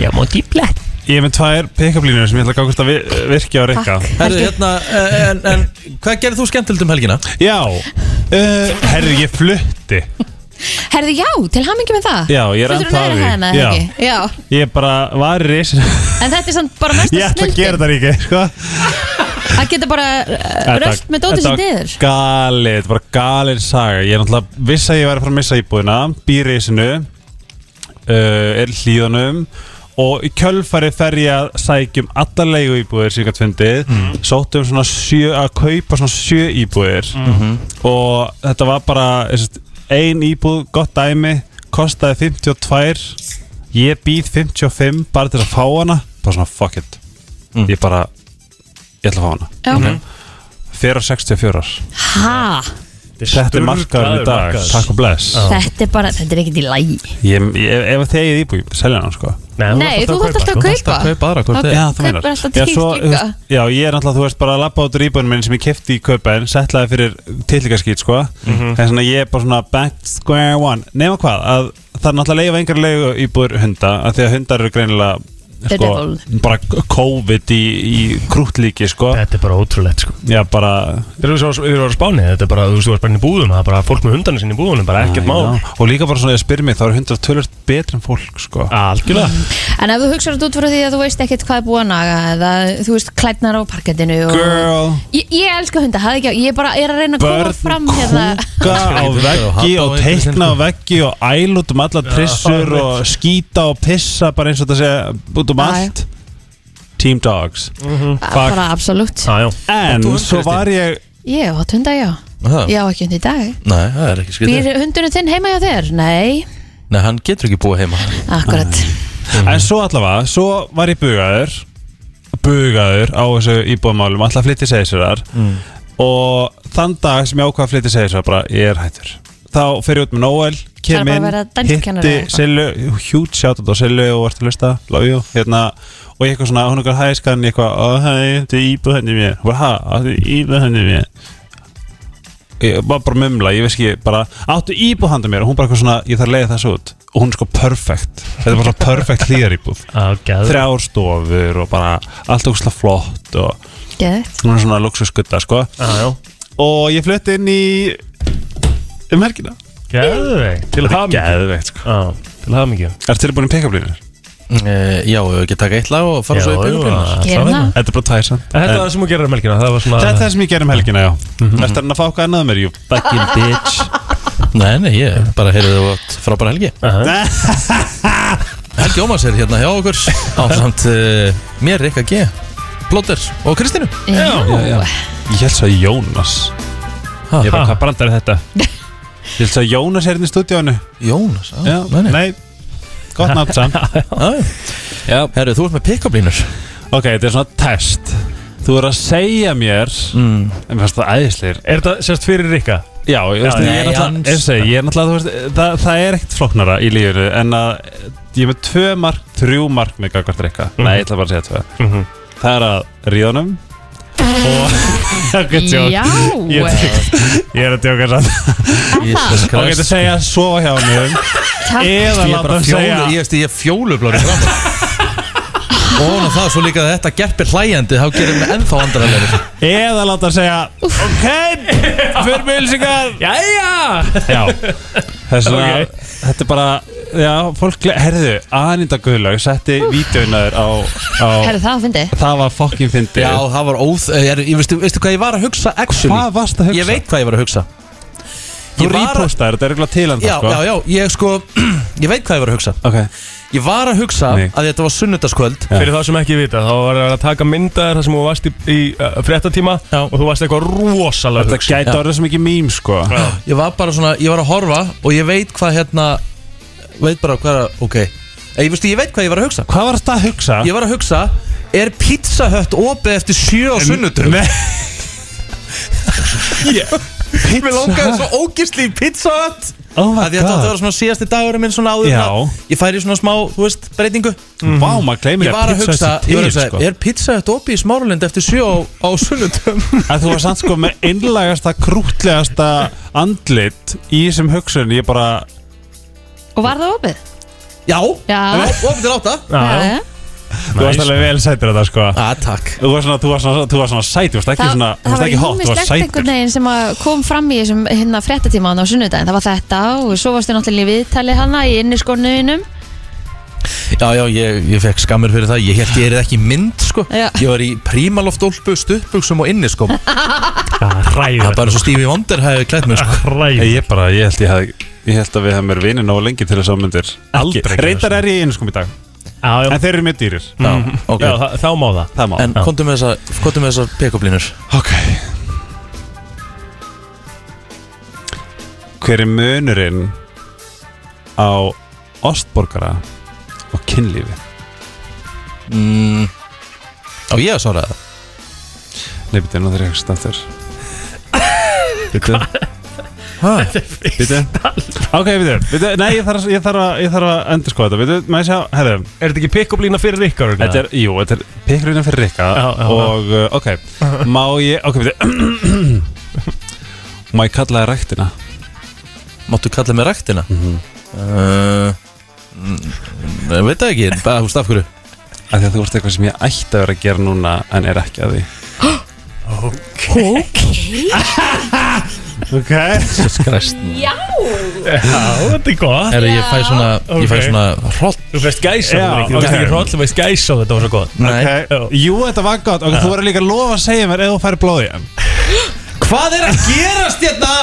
Já, má dýplaði Ég er með tvær pick-up línur sem ég ætla að gangast að vi- virkja og rikka. Takk. Herðu, hérna, en, en hvað gerði þú skemmtilegt um helgina? Já, uh, herri, ég flutti Herði, já, til hamingi með það Já, ég er Fluttur ennþá þú að því. hæðina, Já. ekki? Já, Ég bara var í reysinu en þetta er samt bara [LAUGHS] mesta Ég ætla að gera snildi þetta ríki, sko Það getur bara [LAUGHS] uh, röst með dótið sér niður Þetta var galið, þetta var galið saga Ég er náttúrulega viss að ég væri að fara að missa íbúðina Býr í reysinu uh, Er í hlíðunum Og í kjölfari fer ég að sækjum allar leigu íbúðir sem ég gætt fundið Mhm. Sóttum svona sjö, að kaupa svona sjö íbúðir Mhm. Og þetta var bara þessast, ein íbúð, gott dæmi Kostaði 52 Ég býð 55 bara til að fá hana Bara svona fuck it. Mm. Ég bara, ég ætla að fá hana. Já, Fyrir 64 ha, Þetta er markaður í dag, takk og bless. Þetta er bara, þetta er ekkert í lægi Ég, ég, ef þið eigið íbúi, selja hann sko Nei, þú þarft alltaf að kaupa. Alltaf að kaupa. aðra, hvort þið Já, þú meinar. alltaf Já, þú já, ég er náttúrulega, þú veist, bara að lappa út úr íbúinu minn sem ég kefti í kaupaðin Settlaði fyrir tillíkaskýt, sko. Mhm. En svona ég er bara svona back square one. Nefna hvað, að það er náttúrulega leifa engar leigu íbúir hunda Af því að hundar eru greinilega sko, bara COVID í, í krútlíki, sko. Þetta er bara ótrúlegt sko. Já, bara Þegar þú svo- þegar þú var á Spáni, þetta er bara, þú veist, þú varst bara inn í búðum Það er bara fólk með hundarnir sinni í búðunum, bara ekkert mál. Og líka bara svona, ég spyr mig, þá eru hundar tölvöld betri en fólk, sko. Algjörlega. En ef þú hugsaður út frá því að þú veist ekkert hvað er búið að naga eða þú veist klædnar á parkettinu og... Girl. Ég, ég elska hunda, hafði ekki á, ég bara er að reyna að koma börn fram hérna. [LAUGHS] kúka út um allt. Team Dogs. Bara absolutt. Já, já En Þú, svo Kristín? var ég Ég á hunda, já. Það? Ég á ekki hund í dag. Nei, það er ekki skrítið. Býr hundurinn þinn heima hjá þér? Nei, Nei, hann getur ekki búið heima. Akkurat. En svo allavega, svo var ég bugaður bugaður á þessu íbúðmálum alltaf flytti segisurar Mm. og þann dag sem ég ákvað að flytti segisurar bara, ég er hættur þá fer ég út með Noel Það er kem að inn, hitti. Sillu, hjút sjátt á Sillu og vart að lusta, love you hérna, og ég eitthvað svona, hún eitthvað hæskan ég eitthvað, ó hæ, þetta er íbúð henni mér. Hæ, þetta er íbúð henni mér? Ég var bara að mumla, ég veist ekki bara, áttu íbúð handa mér? Og hún bara eitthvað svona, ég þarf að leiða þessu út. Og hún er sko perfect, þetta er bara svona perfect hlýðaríbúð [LAUGHS] þrjár stofur og bara allt okkur flott og hún er svona luxuskutta sko. Og ég flutti inn í um helgina? Geðveikt, til Þetta er hamingju. geðveikt sko. Já, til hamingi Er tilbúin í pick-up-línur? Uh, já, við ekki taka eitt lag og fara svo í pick-up-línur Gerum það. Þetta er bara tvær samt. Þetta var það sem þú gerir um helgina Það var svona Þetta er það sem ég ger um helgina, já. Ertu hann að fá hvað annað mér, you fucking bitch. Nei, nei, ég bara heyrði þú átt frábæra helgi. [LAUGHS] Helgi Ómars er hérna hjá okkur á samt uh, mér, Rikka G Plóter og Kristínu. Já. já, já. Ég held svo að Jónas Ég bara, hvað brandar er þetta? [LAUGHS] Ég held að Jónas er hérna í stúdíónu Jónas, á, Já, nei, nei. nei Gott nátt samt. [LAUGHS] Já, já. Herru, þú ert með pick-up-línur Ok, þetta er svona test. Þú er að segja mér mm. En fannst það æðisleir Er þetta sérst fyrir Rikka? Já, ég, veist, Já, ég, er nei, náttúrulega, hans- segi, ég er náttúrulega þú veist, það, það er ekkert flóknara í lífinu En að ég er með tvö mark, þrjú mark með gagvart reyka Nei, ég ætla bara að segja tvö. Mhm. Það er að ríðunum Og. [LAUGHS] Já. Ég, ég er að djóka samt Jesus Og getur segja sofa hjá mér. Eða Ég er láta bara hann fjólu, segja ég veist ég er fjólublári fram Og hún það, svo líka að þetta gerpir hlæjandi þá gerir mig ennþá andrarlega Eða láta hann segja Ok, fyrir með ylsingar Jæja Já Þess að Ok. þetta er bara Já, fólk, herðu, Aninda Guðlaug setti vídeoinaður á, á Herru, það fyndi Það var fokkin fyndi Já, það var óð er, ég, veistu, veistu hvað ég var að hugsa actually? Hvað varst að hugsa? Ég veit hvað ég var að hugsa. Þú Ég var að- repostaðir, þetta er eitthvað til hann Já, já, já, ég sko [CLEARS THROAT] Ég veit hvað ég var að hugsa. Ok. Ég var að hugsa Nei. að þetta var sunnudagskvöld. Fyrir það sem ekki vita, þá var það að taka myndaðir þar sem þú varst í, í uh, fréttatíma Já. og þú varst eitthvað rosalega Þetta gæti orðið svo mikið mím, sko. Ég var bara svona, ég var að horfa Og ég veit hvað hérna Veit bara hvað, ok Ég, veistu, ég veit hvað ég var að hugsa Hvað var þetta að hugsa? Ég var að hugsa Er Pizza Hut opið eftir sjö á sunnudum? Nei [LAUGHS] Mér langaði svo ógisli í Pizza Hut Oh my god var svona síðasti dagur minn svona áður Já. Ég færi svona smá, þú veist, breytingu Vá, maður gleymir Ég var að hugsa, ég var að hugsa sko. Er Pizza Hut opið í Smáralind eftir sjö á, á sunnudum? Að [LAUGHS] þú var samt sko með innlægasta, krútlegasta andlit í þessum hugsun Ég bara Og var það opið? Já, Já. opið til átta. Já, já. Já. Þú varst alveg vel sætur þetta sko. Ah, takk. Þú var svona, þú var svona, þú var svona sæt, þú varst ekki Það, svona, þú það varst var ekki hot, þú varst ímislegt sætur. einhvern veginn sem að kom fram í þessum hérna fréttatímaðan á sunnudaginn. Það var þetta og svo varstu náttúrulega í viðtali hana í inniskónuðinum Já, já, ég, ég fekk skammir fyrir það. Ég held ég er ekki mynd, sko. Já. Ég var í prímaloftólpu, stuttbuxum og inni, sko Það Ræður er bara svo Stevie Wonder hefði klætt mig, sko. Ræður Ég bara, ég held ég hef Ég held að við hefum verið vinir nógu lengi til þess að myndir Aldrei Reyndar er ég einu skum í dag. Já, En þeir eru mjög dýrir. Já, ok. Já það- þá má það. Það má En komdu með þessa, komdu með þessa pick-up-línur. Ok. Hver er munurinn á ostborgara og kynlífi? mm, Á ég að svara það? Nei, byrju, nú þeir ekki staftur Bittu [LAUGHS] Byrju Ok, byrju, byrju, nei, ég þarf, ég þarf, að, ég þarf að endur sko þetta Byrju, maður sjá, herru Er þetta ekki pick-up lína fyrir Rikka? Þetta er, jú, þetta er pikkurinn fyrir Rikka Og, uh, ok, [LAUGHS] má ég, ok, byrju Má ég kalla það ræktina? Máttu kalla mig ræktina? uh, mm, Ég veit það ekki, bara, veist af hverju? Af því að þú ert eitthvað sem ég ætti að vera að gera núna En er ekki að því. [GASPS] Ok. Jesus [LAUGHS] Christ Já. Já, þetta er gott. Er ég fæ svona, ég fæ Ok. svona hroll. Þú veist gæsa Já, á þetta Þú veist ok. ekki hroll, þú veist gæsa á þetta var svo gott. Nei. Ok, jú, þetta var gott. Ok, þú verður líka að lofa að segja mér ef þú færi blóði hann. [GASPS] Hvað er að gerast hérna?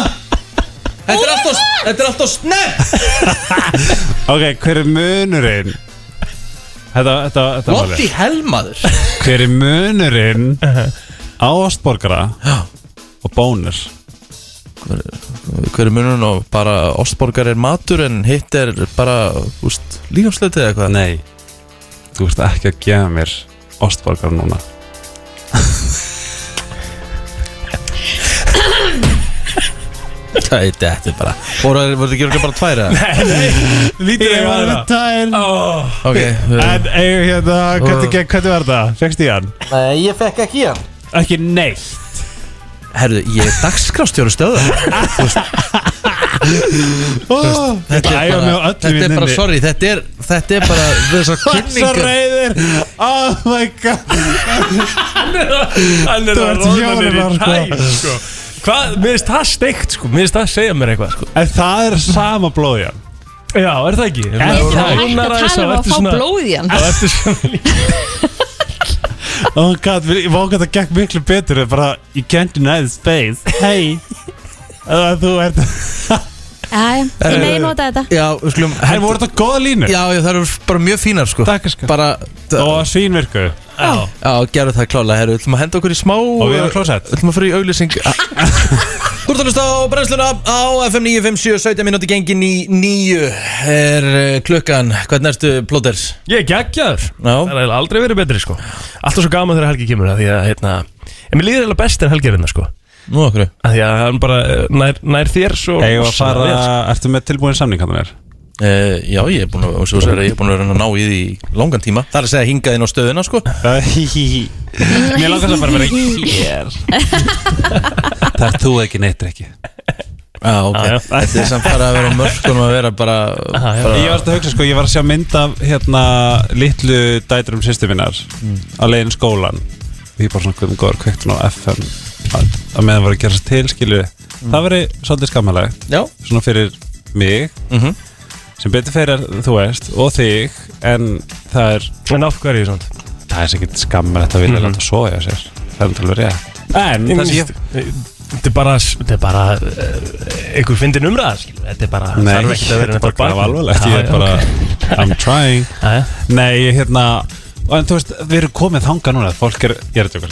Þetta er alltaf, þetta er alltaf snepp [LAUGHS] Ok, hver er munurinn? Þetta, þetta, þetta var What the hell maður? Hver er munurinn á ostborgara og bónur? Hver er munurinn og bara ostborgar er matur en hitt er bara, úst, líkamsleitið eða hvað? Nei, þú ert ekki að gefa mér ostborgara núna Þetta er bara Voru voru þið ekki bara tvær eða? [LAUGHS] Nei, nei, lítið Ég ég var með tær það Ok En eigum hérna, hvernig, var það? Fekst ég hann? Nei, ég fekk ekki hann Ekki neitt Herðu, ég er dagskrástjóru stöðu Þetta Æfa er mig á bara, öllu þetta er bara, vinninni. sorry, þetta er, þetta er bara þessar Svo kynningar reyðir Oh my god Hann er Þú að ert róna fjórir niður í ára, sko. tær sko. Hvað, mér finnst það steikt sko Mér finnst það að segja mér eitthvað sko En það er sama blóði hann Já, er það ekki? Er Ég það er ekki? að tala um að fá blóð í hann Það ertu svona [LAUGHS] Oh my god, ég vók að það gekk miklu betur en bara, you can't deny the space. Hey. Uh, Þú ert Æ, ég megi nota þetta. Já, við skulum En voru þetta góða línur? Já, já, það eru bara mjög fínar sko. Takk sko Bara Og svínvirku. Já, já gerðu það klálega, herru, við ætlum að henda okkur í smá Og við erum klósett. Við ætlum að fyrir í auglýsing [LAUGHS] Þú ert að hlusta á brennsluna á FM 957 17 minúti gengin í nýju er eh, klukkan, hvernig ertu plóters? Ég er geggjaður. Já. Það er aldrei verið betri sko. Alltaf svo gaman þegar Helgi kemur að Því að hérna En mér líður eiginlega best þegar Helgi er hérna sko. Nú okkur að Því að hann bara eh, nær, nær þér svo Eða fara, sko. ertu með tilbúin samning hann er? Uh, já, ég er búin að, og svo segir að ég er búin að ná í því í langan tíma. Það er að segja hingað inn á stöðuna, sko Mér langar það bara að vera hér. [LAUGHS] Það er þú ekki neitt ekki Já, ok, Já, já. þetta er samt bara að vera á mörkunum að vera bara, já. bara Ég var að hugsa sko, ég var að sjá mynd af hérna litlu dæturum sýstu minnar á leiðin skólan og ég bara svona hvernig góður kvektun á FM að, að meðan var að gera sér til skilu það veri svolítið skammalegt Já, svona fyrir mig Mhm. sem betur fyrir þú veist og þig en það er En af hverju svona það er ekkert skammalegt að vilja láta soja sér. Það er náttúrulega rétt. En það ég Þetta er bara, þetta er bara uh, einhver fyndin umræða, skilur. Þetta er bara, Nei, þarf ekki að vera þetta er bara alvarlegt. Ég er bara. I'm trying. [LAUGHS] Nei, ég hérna En þú veist, við erum komið þangað núna. Fólk er, ég er að tjóka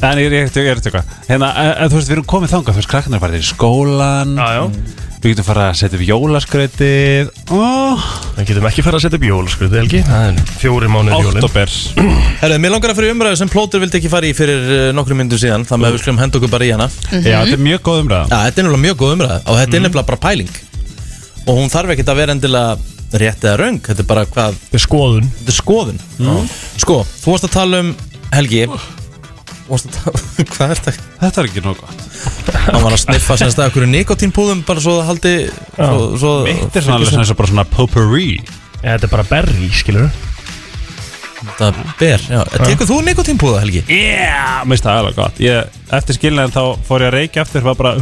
En ég er, er, er að tjóka Hérna, en, þú veist, við erum komið þangað. Þú veist, krakkarnir er bara í skólan Já, já. Við getum fara að setja upp jólaskrautið. Oh, Við getum ekki fara að setja upp jólaskröðu, Helgi. Það er fjóri mánuðir jólin. Oktober herru, mér langar að fyrir umræðu sem plótur vildi ekki fara í fyrir uh, nokkrum myndum síðan Þannig að við skulum henda okkur bara í hana. Já, þetta er mjög góð umræða. Já, þetta er náttúrulega mjög góð umræða og þetta er nefnilega bara pæling. Og hún þarf ekkert að vera endilega rétt eða raung, þetta er bara hvað Þetta er skoðun. þetta er skoðun. Sko, [LAUGHS] hvað er þetta? Þetta er ekki nóg gott hann var að sniffa sem stað okkur nikotínpúðum bara svo það haldi svo, svo, Mitt er svona alveg svona, bara svona potpourri Ja, þetta er bara berri, skilur. Það ber, já, tekur þú nikotínpúða Helgi? Yeah, mér finnst það alveg gott. Ég, Eftir skilnaðin þá fór ég að reykja aftur var bara,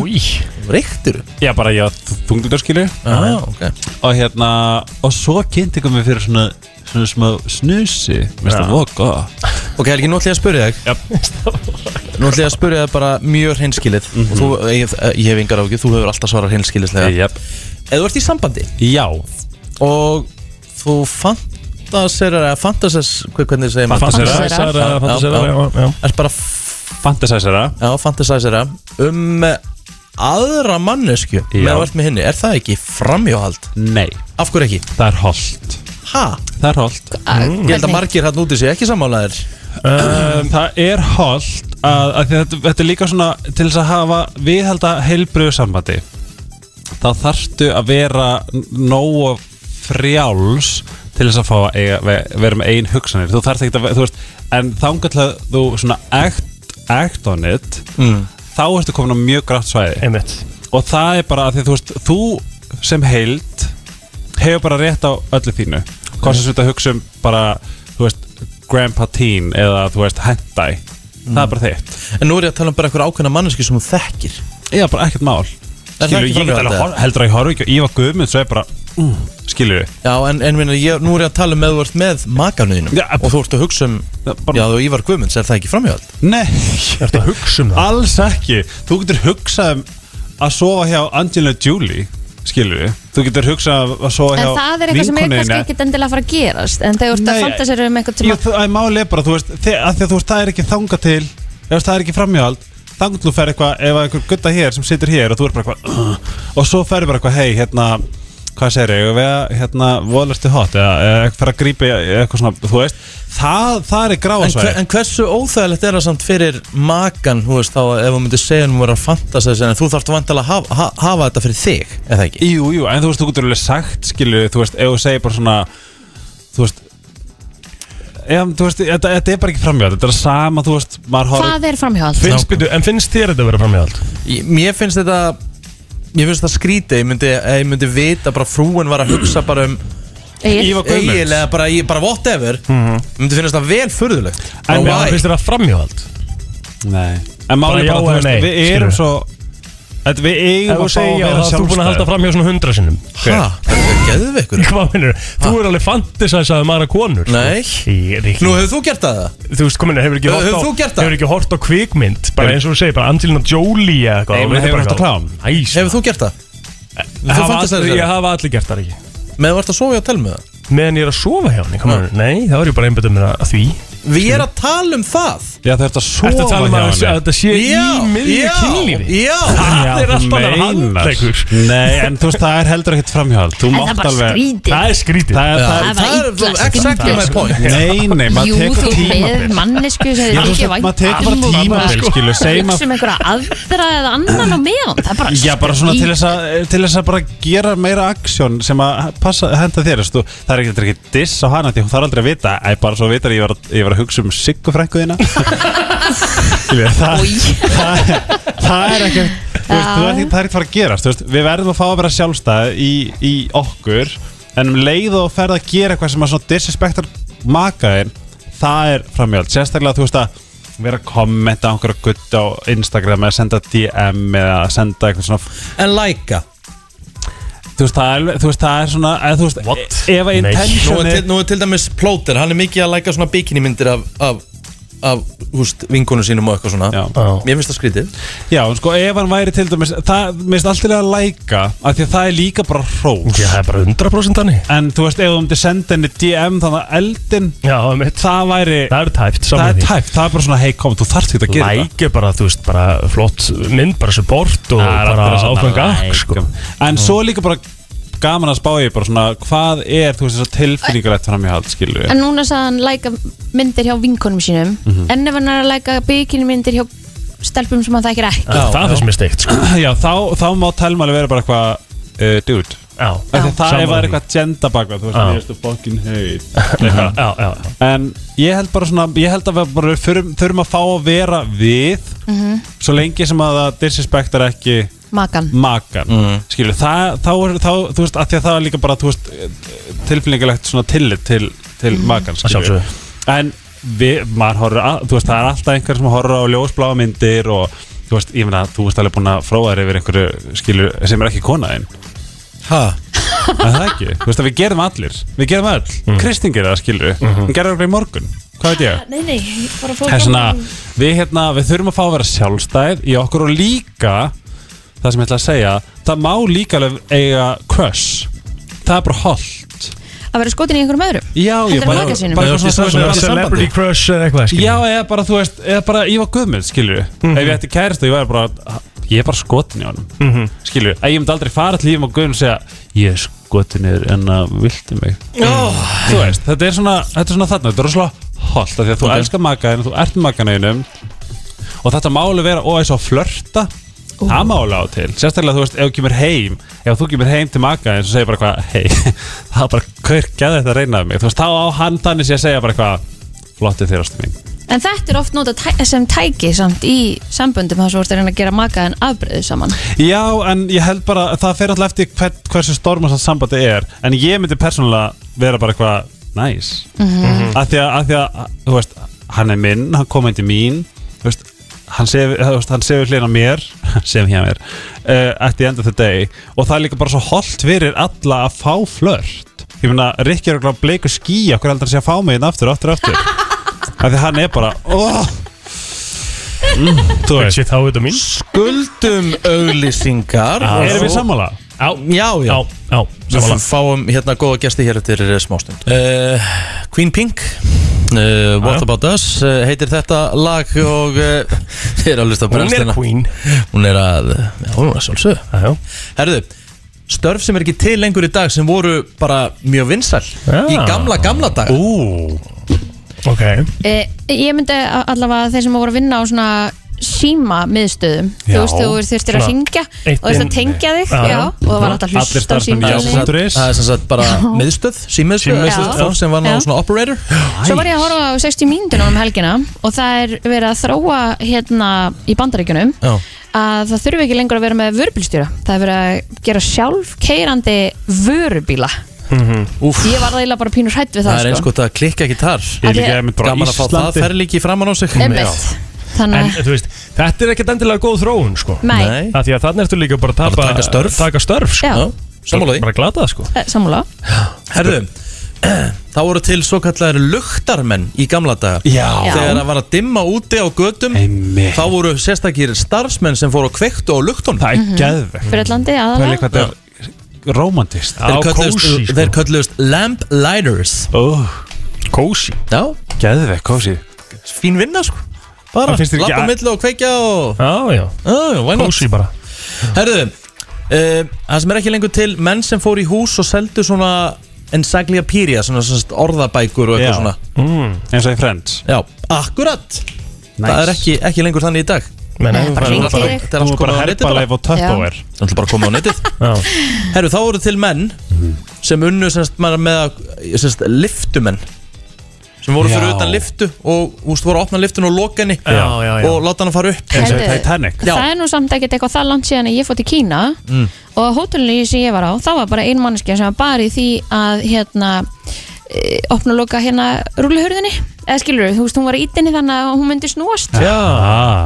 Új. reyktir þú? já bara, já, þunglutur skilju já, ok. Og hérna og svo kynnti ykkur mig fyrir svona svona smá snusi. Mér finnst það voða gott. Ok Helgi, nú ætlum ég að spyrja þig. Nú ætlum ég að spyrja þig bara mjög hreinskilið. Og þú, ég, ég hef yngar ákveð, þú hefur alltaf svarað hreinskilið yep. ef þú ert í sambandi já, og þú fantaserar eða fantases, hvað- hvernig segir maður? Fantaserar. Fantaserar, fantaserar, Já, já, já. er bara fantasæsara Já, fantasæsera um aðra mannesku með allt með henni, er það ekki framhjóhald? nei, Af hverju ekki? það er holdt Ha? það er holdt Ég held að margir hann úti sé ekki sammálaðir um, það er holdt að, að því þetta, þetta er líka svona til þess að hafa viðhalda heilbriðu sambandi þá þarftu að vera nógu frjáls til þess að fá að eiga, ve- vera með ein hugsanir. Þú þarft ekki að, þú veist en til að þú svona act, act on it mm. þá ertu komin á mjög grátt svæði. Einmitt. og það er bara að því þú veist þú sem heild hefur bara rétt á öllu þínu. Hvað sem þetta hugsa um bara þú veist grandpa teen eða þú veist hentai. Það er bara þitt. En nú er ég að tala um bara eitthvað ákveðna manneski sem þú þekkir. Já, bara ekkert mál. Ekki ég get alveg heldur að ég horfi ekki og Ívar Guðmund svo er bara mm, skilur við Já, en, en minna, ég, nú er ég að tala um með þú ert með makanuðinum Já, og þú ert að hugsa um bara- Já, þú Ívar Guðmunds, er það ekki framhjóhald? Nei, Ertu að hugsa um það? alls ekki. Þú getur hugsað um að sofa hjá Angelina Jolie skilur við Þú getur hugsað um að sofa En hjá það er eitthvað sem er kannski vinkonunni. ekkit endilega að fara að gerast En þegar þú ert að Nei, fantasera um eitthvað Jú, það er málið er bara, þú veist, þið, að því að þú veist, það er ekki þanga til ef það er ekki framhjáhald þannig þú fer eitthvað, ef að einhver gutta hér sem situr hér og þú er bara eitthvað uh, [CLEARS THROAT] og svo fer bara eitthvað, hei, hérna hvað segir ég, við að, hérna, voðlastu hot eða, eða eitthvað fara að grípa í eitthvað svona, þú veist það, það er En, gráasvæði hver, en hversu óþægilegt er það samt fyrir makan, þú veist, þá ef þú myndir segja um að vera að fantasa þessi, en þú þarfst vantilega að hafa, ha- hafa þetta fyrir þig, eða ekki? Jú, jú, en þú veist, þú getur alveg sagt, skilju, þú veist, ef þú segir bara svona, þú veist, ef, þú veist, þetta, þetta er bara ekki framhjáð, þetta er sama, þú veist, maður horf... Hvað er byrju, En finnst þér þetta að vera framhjáhald? Ég- Mér finnst þetta, mér finnst þetta skrítið, ég myndi, ég myndi vita bara frúin var að hugsa bara um Egill? Ívar Guðmunds. eiginlega bara, ég- bara whatever, myndi finnst það vel furðulegt. En Bara why? Finnst þér það framhjáhald? Nei. En Bara máli já bara, þú eða veist, nei, við erum skilurðu? svo, þetta, við eigum að fá að vera þá þú búin að halda sjálfstæð. framhjá svona hundra sinnum Hæ? Þetta er geðveikur. Hvað minnur? Þú er alveg fantisæsað um aðra konur sko. Nei. Nú, hefur þú gert það? Þú veist, komin, hefur ekki Hefur hort á þú gert það? Hefur ekki hort á kvikmynd Bara eins og þú segir, bara Angelina Jolie eða eitthvað Nei, hefur bara hort á klám. Æs Hefur þú gert það? Það? Ég hafa allir gert það ekki Þú ert að hjá það? Meðan ég er að sofa hjá henni komin, Nei, þá er ég bara mér að því. Við erum að tala um það. Já, það er þetta að sofa Ertu að tala um hjá að henni. að þetta sé í miðju já, kynlífi? Já, [LAUGHS] Það Já, er þú alltaf að meinar. handleikur Nei, en þú veist, það er heldur ekkert framhjáhald Þú En það er bara alveg skrítið. Það er skrítið. Það er, Já. það Það er, það er exactly my point. nei, nei, maður tekur þú ert með tímabil. mannesku sem Já, þið þú ekki vænt maður tekur bara um og bara skilur, segjum hugsa að um einhverja aðra eða annan á meðan. Það er bara Já, bara svona til þess, að, að bara gera meira aksjón sem að passa, henda þér veistu. Er er ekki diss á hana því hún þarf aldrei að vita. Æ, bara svo vitar ég var, ég var að hugsa um Siggu frænkuðina Skilja, [LAUGHS] það, það, það er ekki þú veist, þú ekki, það er ekki fara að gerast veist, Við verðum að fá að vera sjálfstæð í, í okkur En um leið og ferð að gera eitthvað sem að svona disrespektar makaðin Það er framhjáld Sérstaklega þú veist að vera að kommenta á einhverja gutt á Instagram eða senda DM eða senda eitthvað svona En læka þú veist það er, þú veist, það er svona eða, þú veist, What? ef að Nei. Nú intention er, er til, nú er til dæmis Plóter, hann er mikið að læka svona bikinimyndir af, af, af húst, vinkonu sínum og eitthvað svona. Já. Mér finnst það skrítið. Já, en sko ef hann væri til dæmis það minnst alltaf að læka af því að það er líka bara hrós. Já, það er bara 100% þannig. En þú veist ef þú myndir senda henni DM þannig að eldin Já, mitt það væri Það er tæft það saman er því. tæft, það er bara svona hei kom, þú þarft ekki að gera það. Like er bara, þú veist, bara flott mynd, bara support og Það er bara allir að senda áfenga like, sko. en svo líka bara gaman að spá ég bara svona hvað er þú veist þess að tilfinningarætt fram í hald skilur En núna sagði hann læka myndir hjá vinkonum sínum Mhm. En ef hann er að læka bikini myndir hjá stelpum sem hann þekkir ekki Já, Það finnst mér steikt sko. [CLEARS THROAT] já, þá, þá má telmæli vera bara eitthvað uh, dude Já, Af því að það það er því. eitthvað genda bakvað þú veist, Já. ég veist þú fucking heit [LAUGHS] já, já, já. En ég held bara svona Ég held að við bara þurfum, þurfum að fá að vera við Svo lengi sem að það disrespektar ekki Makan. Makan. Mm. Skilur, það, þá er þá, þú veist, að því að það er líka bara, þú veist Tilfinningilegt svona tillit til, til makan, Að skilur sjálfsögðu. En við, maður horfir að, þú veist, það er alltaf einhver sem horfir á ljósbláa myndir Og, þú veist, ég meina, þú veist alveg búin að fróða þér yfir einhverju, skilur, sem er ekki konaðinn Ha? En það ekki, þú veist að við gerum allir Við gerum öll, mm. Kristín gerir það skilur mm Hún gerir það í morgun, hvað veit ég? Nei, nei, bara Það er svona, við, hérna, við þurfum að fá að vera sjálfstæð í okkur og líka Það sem ég ætla að segja Það má líka alveg eiga crush. Það er bara holdt Að vera skotin í einhverjum öðrum? Já, ég bara, bara ég svona svona er í Celebrity crush eða eitthvað skilur Já, eða bara, þú veist, eða bara Ívar Guðmund, skilur Ef ég ætti kærist og ég væri bara Ég er bara skotin í honum mm -hmm. Skilur, að ég myndi aldrei fara til Ívar Guðmund og segja Ég er skotin í þér en að viltu mig? Þú veist, þetta er svona, þetta er svona þarna Þetta er svona holdt af Því að þú elskar makaðin, þú ert með makaðinum Og þetta máli vera, og eins og flörta Það máli á til. Sérstaklega, þú veist, ef þú kemur heim Ef þú kemur heim til makaðin Svo segir bara hvað, hei [LAUGHS] Það er bara kaurkjaði þetta að reynaði mig? Þú veist, þá á hann þannig sé að segja bara hvað Flotti þér ástu mín. En þetta er oft notað tæ sem tæki samt í samböndum þar svo vorst að reyna að gera maka en afbreyðu saman. Já, en ég held bara Það fer alltaf eftir hver, hversu stormast það sambandi er. En ég myndi persónulega vera bara eitthvað Næs Mhm. að, því að, að því að, þú veist Hann er minn, hann kom inn til mín Þú veist Hann sefur, hlýna mér [LAUGHS] sem hjá mér uh, at the end of the day og það er líka bara svo holdt fyrir alla að fá flört ég meina, Rikki er okkur bleiku skí okkur heldur að sé að fá mig inn aftur, aftur, aftur [LAUGHS] af því hann er bara oh. mm, þú veist Skuldum auglýsingar Já. erum við sammála? Já, Já, já, já, já, Við fáum hérna góða gesti hér eftir eh, smástund. Uh, Queen Pink uh, What Já. About Us uh, heitir þetta lag og uh, þið [LAUGHS] er að hlusta á Hún er queen. Hún er að, já, hún er að sjálfsög Já, já. Herðu, störf sem er ekki til lengur í dag sem voru bara mjög vinsæl Já. í gamla, gamla dag Ú, Ok. Ég myndi allavega þeir sem voru að vinna á svona síma miðstöðum. Þú veist þú þurftir að eitt og þess að tengja þig Já. já, og það var alltaf hlusta á síma það er sem sagt bara miðstöð, símiðstöð sem var ná Já. svona operator. Svo var ég að horfa á 60 mínútur um helgina og það er verið að þróa hérna í bandaríkjunum Já. að það þurfi ekki lengur að vera með vörubílstjóra. Það er verið að gera sjálfkeirandi vörubíla. Úf. Ég var það eiginlega bara pínur hrætt við það, Það er eins gott að klikka bara Gaman að fá það ferlíki framan á sig. Þannig En þú veist, þetta er ekkert endilega góð þróun sko. Nei. Nei. Af Því að þannig ertu líka bara að tapa, Bara taka störf. Taka störf sko. Já. Sammála því. Bara glata það sko. Eh, sammála. Herðu, [CLEARS THROAT] þá voru til svo kallar luktarmenn í gamla daga. Já. Þegar það var að dimma úti á götum Einmitt. Þá voru sérstakir starfsmenn sem fóru að kveiktu á luktunum. Það er geðvegt Breitlandi er aðalega líka þetta er romantist Þeir kölluðust- Þeir kölluðust lamp lighters oh. Kósi Já, Geðvegt, kósi fín vinna sko Bara, Það finnst þér ekki lappa að- milli og kveikja og Já, já Já, why not? Kósi bara Herðu, uh, það sem er ekki lengur til menn sem fór í hús og seldu svona encyclopedia, svona, svona orðabækur og eitthvað Já. svona mm. eins og í Friends Já, akkurat Nice. Það er ekki, ekki lengur þannig í dag Men Nei, bara. Þetta er er bara á netið bara herpaleif og Tupperware Það er bara komið á netið Já. Herru, þá voru til menn sem unnu semst, með að semst, liftumenn sem voru fyrir Já. utan liftu og úst, voru að opna liftun og loka henni Já, já, já. og láta hann að fara upp eins og í Heyrðu. Titanic Já. Það er nú samt ekkert eitthvað það langt síðan að ég fótt í Kína Mm. og á hótelinu sem ég var á þá var bara ein manneskja sem var bara í því að hérna e, opna og loka hérna rúlihörðinni eða skilur þú veist hún var í ítinni þannig að hún myndi snúast Já.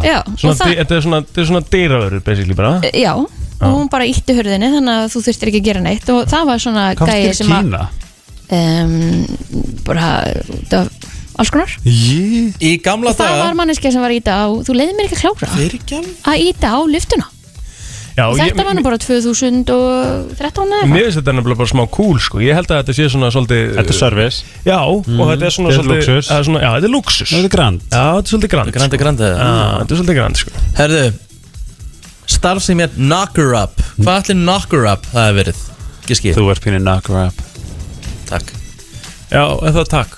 Já, og Svona, það- Þetta er svona, þetta er svona dýravörur basically bara Já, og hún bara ítti hörðinni þannig að þú þurftir ekki að gera neitt og það var svona Komst gæi til sem að Kína um, bara það var alls konar. Jí Í gamla og það daga? var manneskja sem var að íta á þú leiði mér ekki að klára. Alveg að íta á liftuna Já, og þetta var nú bara 2013 eða eitthvað. Mér finnst þetta nefnilega bara smá cool sko. Ég held að þetta sé svona svolítið Þetta er service. Já, og þetta er svona Þetta er svolítið lúxus. það er svona, Já, þetta er luxus. Þetta er grand. Já, þetta er svolítið grand Grandi, grandi Já, þetta er svolítið grand sko. Herðu, starf sem hér Knocker Up. Hvað ætli Knocker Up það hefur verið? Giskið, Þú ert pínir knocker up takk. Já, en það takk.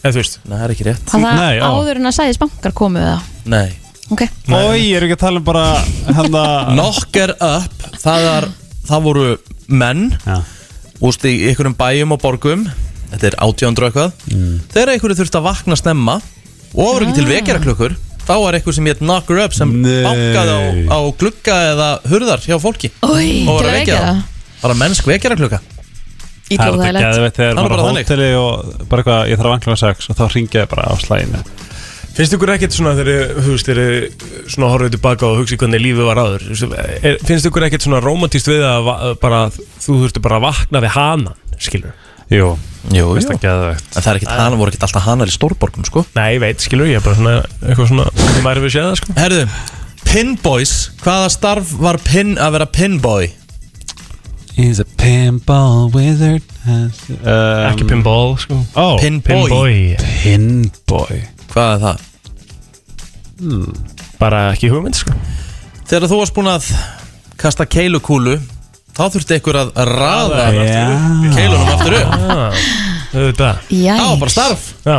Eða þú veist. Nei, það er ekki rétt. Það Nei, já. áður en að sæðis bankar komu það Nei. Ok, Ói, ég er ekki að tala um bara hérna [LAUGHS] Knocker Up, það, er, það voru menn Já. Úst í einhverjum bæjum og borgum Þetta er 1800 og eitthvað Mm. Þegar einhverju þurfti að vakna snemma Og voru ekki til vekjara klukkur Þá var eitthvað sem hétt Knocker Up sem Nei. bankaði á, á glugga eða hurðar hjá fólki Ói, Og til var að að vekja vekja það. Bara mennsk vekjara klukka Það er þetta Ítlóðægilegt geðveitt þegar Það er maður bara á hóteli og bara eitthvað, ég þarf að vankla sex og þá ringja ég bara á slæginu Finnst ykkur ekkert svona þegar þú veist, þegar þið svona horfið tilbaka og hugsi hvernig lífið var veist, er, Finnst ykkur ekkert svona romantíst við að bara, þú þurftu bara að vakna við hanan, skilur Jú, Jú, veist það það er ekki hana, voru ekki alltaf hanar í stórborgum sko? Nei, ég veit, skilur, ég er bara svona eitthvað svona, hvernig maður hefur séð það, sko. Herðu, Pinboys Hvaða starf var pin að vera pinboy? He's a pinball wizard. Um, Ekki pinball, sko. Ó, Pinboy. Pinboy. Hvað er það? Bara ekki hugmynd, sko. Þegar þú varst búin að kasta keilukúlu Þá þurfti ykkur að raða Já. keilunum aftur upp. Ah, Þetta, Já, Já, bara starf. Já.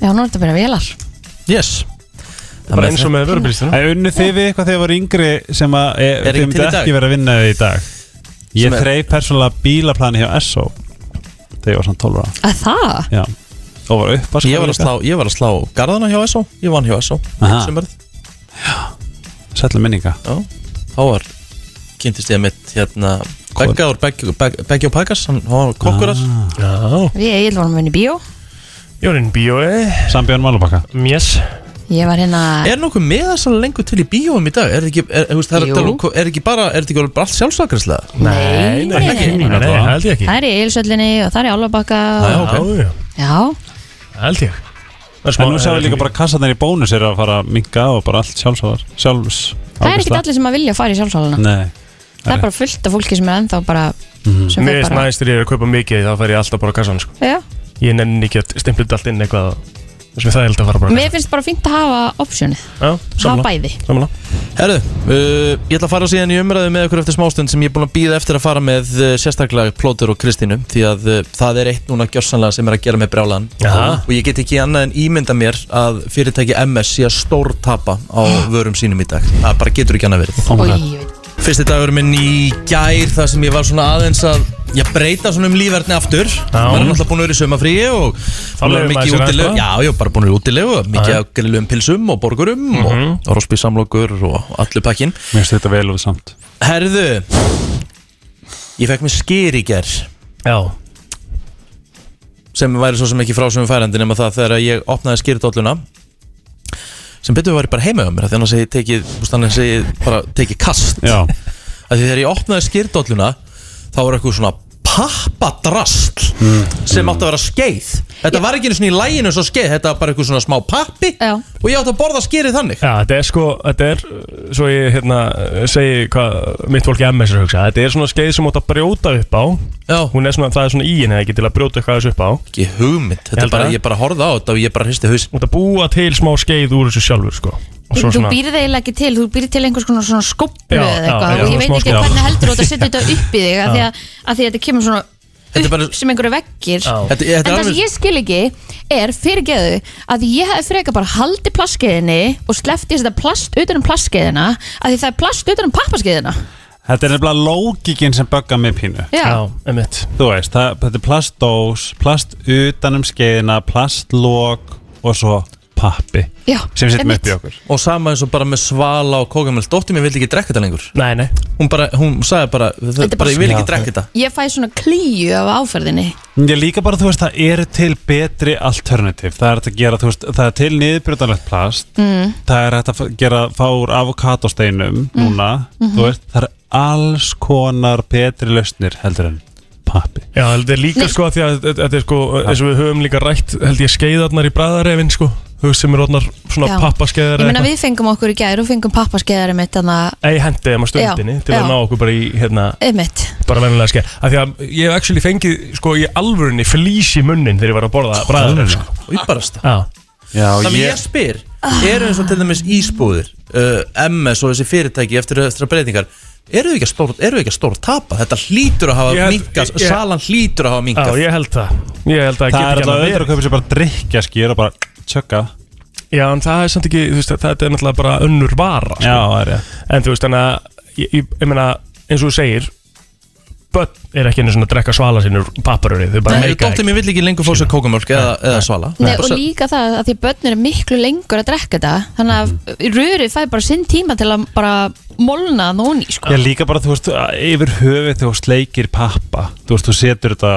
Já, nú er þetta bara velar Yes Bara eins og með vörubílistunum Það unnu þið við eitthvað þegar voru yngri sem að e, Er þið ekki myndi til í dag? ekki vera að vinna við í dag? Ég Sem er- þreif persónulega bílaplani hjá SO þegar ég var svona 12 ára. Að það? Já. Og var upp Ég var að slá, ég var að slá garðana hjá SO Ég vann hjá SO Aha. Sumarið Sætla minninga. Já. Þá var Kynntist ég mitt hérna Begga úr Beggi Beggi- Beggi og Pagas Hann hann var kokkur þar. Já, Við Egil vorum að vinna í bíó. Ég var inn í bíói. Sambjörn Malabakka Yes Ég var hérna Er nokkuð með þess að lengur til í bíóum í dag? Er þetta ekki, er, er, er, er, er bara, er þetta ekki bara allt sjálfsakarslega? Nei, nei, nei, ekki, nei, nei, nei, held ég ekki. Það er í Eilsöllinni og það er í Álfabakka Já, og... ok. Já, já, Já, held ég. En nú sjáum við líka bara kassarnir í bónus er að fara að minka og bara allt sjálfsögðar Sjálfs það er ekki allir sem að vilja fara í sjálfsáluna Nei. Það er bara fullt af fólki sem er ennþá bara Mhm. Mér er finnst bara næst þegar ég er að kaupa mikið þá fær ég alltaf bara á kassan sko. Já, Ég nenni ekki að stimpla allt inn eitthvað Það held að fara bara Mér finnst bara fínt að hafa optionið. Já, Hafa bæði. Samanlega Herðu, uh, ég ætla að fara síðan í umræðu með ykkur eftir smástund sem ég er búin að býða eftir að fara með uh, sérstaklega Plóter og Kristínu því að uh, það er eitt núna gjörsanlega sem er að gera með brjálan Jaha. og ég get ekki annað en ímynda mér að fyrirtæki MS sé að stór tapa á vörum sínum í dag. Það bara getur ekki annað verið. Oj, Fyrsti dagur minn í gær þar sem ég var svona aðeins að ég breyta svona um lífverðni aftur. Maður er náttúrulega búin að vera í sömafríi og búin að vera mikið útilegu já, var bara búin að vera útilegu mikið Já. að grillum pilsum og borgurum Mhm. og, og rospísamlokur og allir pakkin Mér finnst þetta vel og samt. Herðu Ég fekk mér skýr í ger Já. Sem væri svo sem ekki frá sem færandi nema það þegar ég opnaði skýrdólluna sem betur ég bara heima á mér af því annars hef ég tekið, kast Já. að því þegar ég opnaði skýrdólluna þá var eitthvað svona pappadrasl sem átti að vera skeið þetta var ekki einu svona í læginu svo skeið þetta var bara eitthvað svona smá pappi Já. og ég átti að borða skýrið þannig Já, þetta er sko, þetta er, svo ég hérna segi hvað mitt fólk í MS er að hugsa Þetta er svona skeið sem átt að brjóta upp á Já. Hún er svona, það er svona í henni ekki til að brjóta eitthvað þessu upp á ekki hugmynd, þetta Ég er bara, að. ég bara horfði á þetta og ég bara hristi haus Þú ert að búa til smá skeið úr þessu sjálfur sko Og Þú svona, býrð eiginlega ekki til, þú býrð til einhvers konar svona skóplu Já, eða eitthvað já, og ég veit ekki hvernig heldur þú að setja þetta upp í þig af [LAUGHS] því að, að því að þetta kemur svona upp bara- sem einhverju veggir. Já. Þetta- þetta er En það alveg- sem ég skil ekki er fyrirgeðu að ég hef freka bara haldið plastskeiðinni og sleppti þetta plast utan um plastskeiðina að því það er plast utan um pappaskeiðina Þetta er nefnilega lógikinn sem böggar mig pínu. Já, emitt Þú veist, það, þetta er plastdós, plast utan um skeiðina, plastlók og svo pappi já sem setjum upp í okkur. Og sama eins og bara með svala og kókamöld dóttir mér vildi ekki drekka þetta lengur. Nei, nei. Hún bara, hún sagði bara, er bara, bara ég vil ekki drekka þetta. Ég fæ svona klíu af áferðinni. Ég líka bara, þú veist, það eru til betri alternativ. Það er hægt að gera, veist, það er til niðurbrjótanlegt plast. Mm. Það er hægt að gera, fá úr avokatosteinum núna. Þú veist, það er alls konar betri lausnir heldur en pappi. Já, þetta er líka Nei. sko að því að þetta er sko eins og við höfum líka rætt held ég skeiðarnar í bræðarefin sko þú veist sem er orðnar svona Já. pappaskeiðar Ég meina við fengum okkur í gær og fengum pappaskeiðari mitt þannig að Ei hendi þeim á stundinni Já, til að já. ná okkur bara í hérna Einmitt. bara venjulega skeið. Af því að ég hef actually fengið sko í alvörunni flís í munnin þegar ég var að borða bræðaref sko. og ég barast Já, Já, þannig ég spyr, eru eins og til dæmis ísbúðir uh, MS og þessi fyrirtæki eftir þessara breytingar eru þau ekki að stór, að stór tapa? Þetta hlýtur að hafa Ég minkast ég- salan hlýtur að hafa já minkast ég held það. Ég held að Það er alltaf að annað kaupa sér bara drikja skýr og bara tjögga. Já, en það er samt ekki, þú veist, þetta er náttúrulega bara önnur vara sko. Já, það er rétt. En þú veist, þannig að ég, ég, ég meina, eins og þú segir Bönn er ekki einu svona að drekka svala sinur papparöri Þau bara Nei, meika dóttir mér vill ekki lengur fá sér kókamölk eða, eða svala. Nei, og líka það að því að börn eru miklu lengur að drekka þetta þannig að rörið fæ bara sinn tíma til að bara molna nóni sko. Já, líka bara, þú veist, yfir þegar þú sleikir pappa Þú veist, þú setur þetta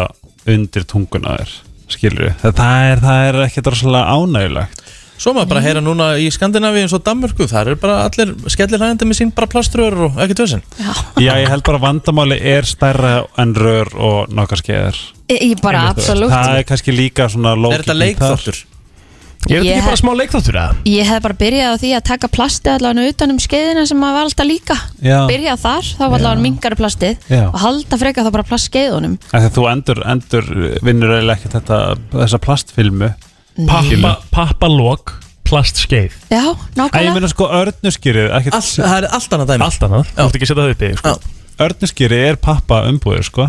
undir tunguna þér Skilur við Það er, það er ekki drossalega ánægulegt Svo maður bara heyra núna í Skandinavíu eins og Danmörku þar er bara allir skellir hægandi með sín bara plaströr og ekki töðsinn Já, ég held bara að vandamáli er stærra en rör og nokkar skeiðar Ég bara absolutt. Það er kannski líka svona Er lókikin þetta leikþáttur? Ég er þetta Ég ekki bara smá leikþáttur eða? Ég hef bara byrjað á því að taka plastið allavega utan um skeiðina sem maður var alltaf líka. Já. Byrjað þar, þá var allavega minkari plastið. Já. og halda freka þá bara plastskeiðunum. Þegar þú endur, endur vinnur eiginlega ekki þetta, þessa plastfilmu. Pappa, pappalók, plastskeið. Já, Æ, ég nákvæmlega. meina sko örnuskýrið ekkert, Allt, það er allt annað dæmi. Allt annað, þú ert ekki að setja það uppi sko. Örnuskýrið er pappa umbúður sko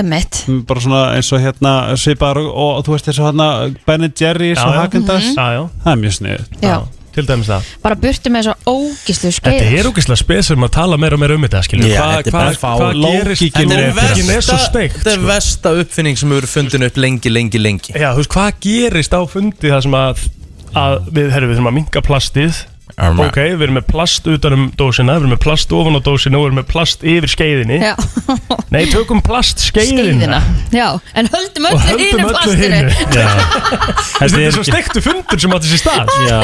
Ömmit bara svona eins og hérna svipar og, og þú veist eins og hérna Ben Jerry's Já, og. Hagendas Já, já, það er mjög snið Já, til dæmis það. Bara burtu með svo ógislu Þetta skeiðar er ógeðslega spes sem að tala meira og meira um þetta Hvað þetta er gerist Þetta er er versta, steikt þetta er sko. versta uppfinning sem hefur fundin upp lengi, lengi, lengi. Já, þú veist, hvað gerist á fundi það sem að, að við, herru, við þurfum að minka plastið Ok, við erum með plast utan um dósina Við erum með plast ofan á dósina og við erum með plast yfir skeiðinni. Já, Nei, tökum plast skeiðina. Skeiðina Já, en höldum Og öllu höldum hinu öllu plastinu hinu. Þetta er svo steiktu fundur sem átti sér stað. Já,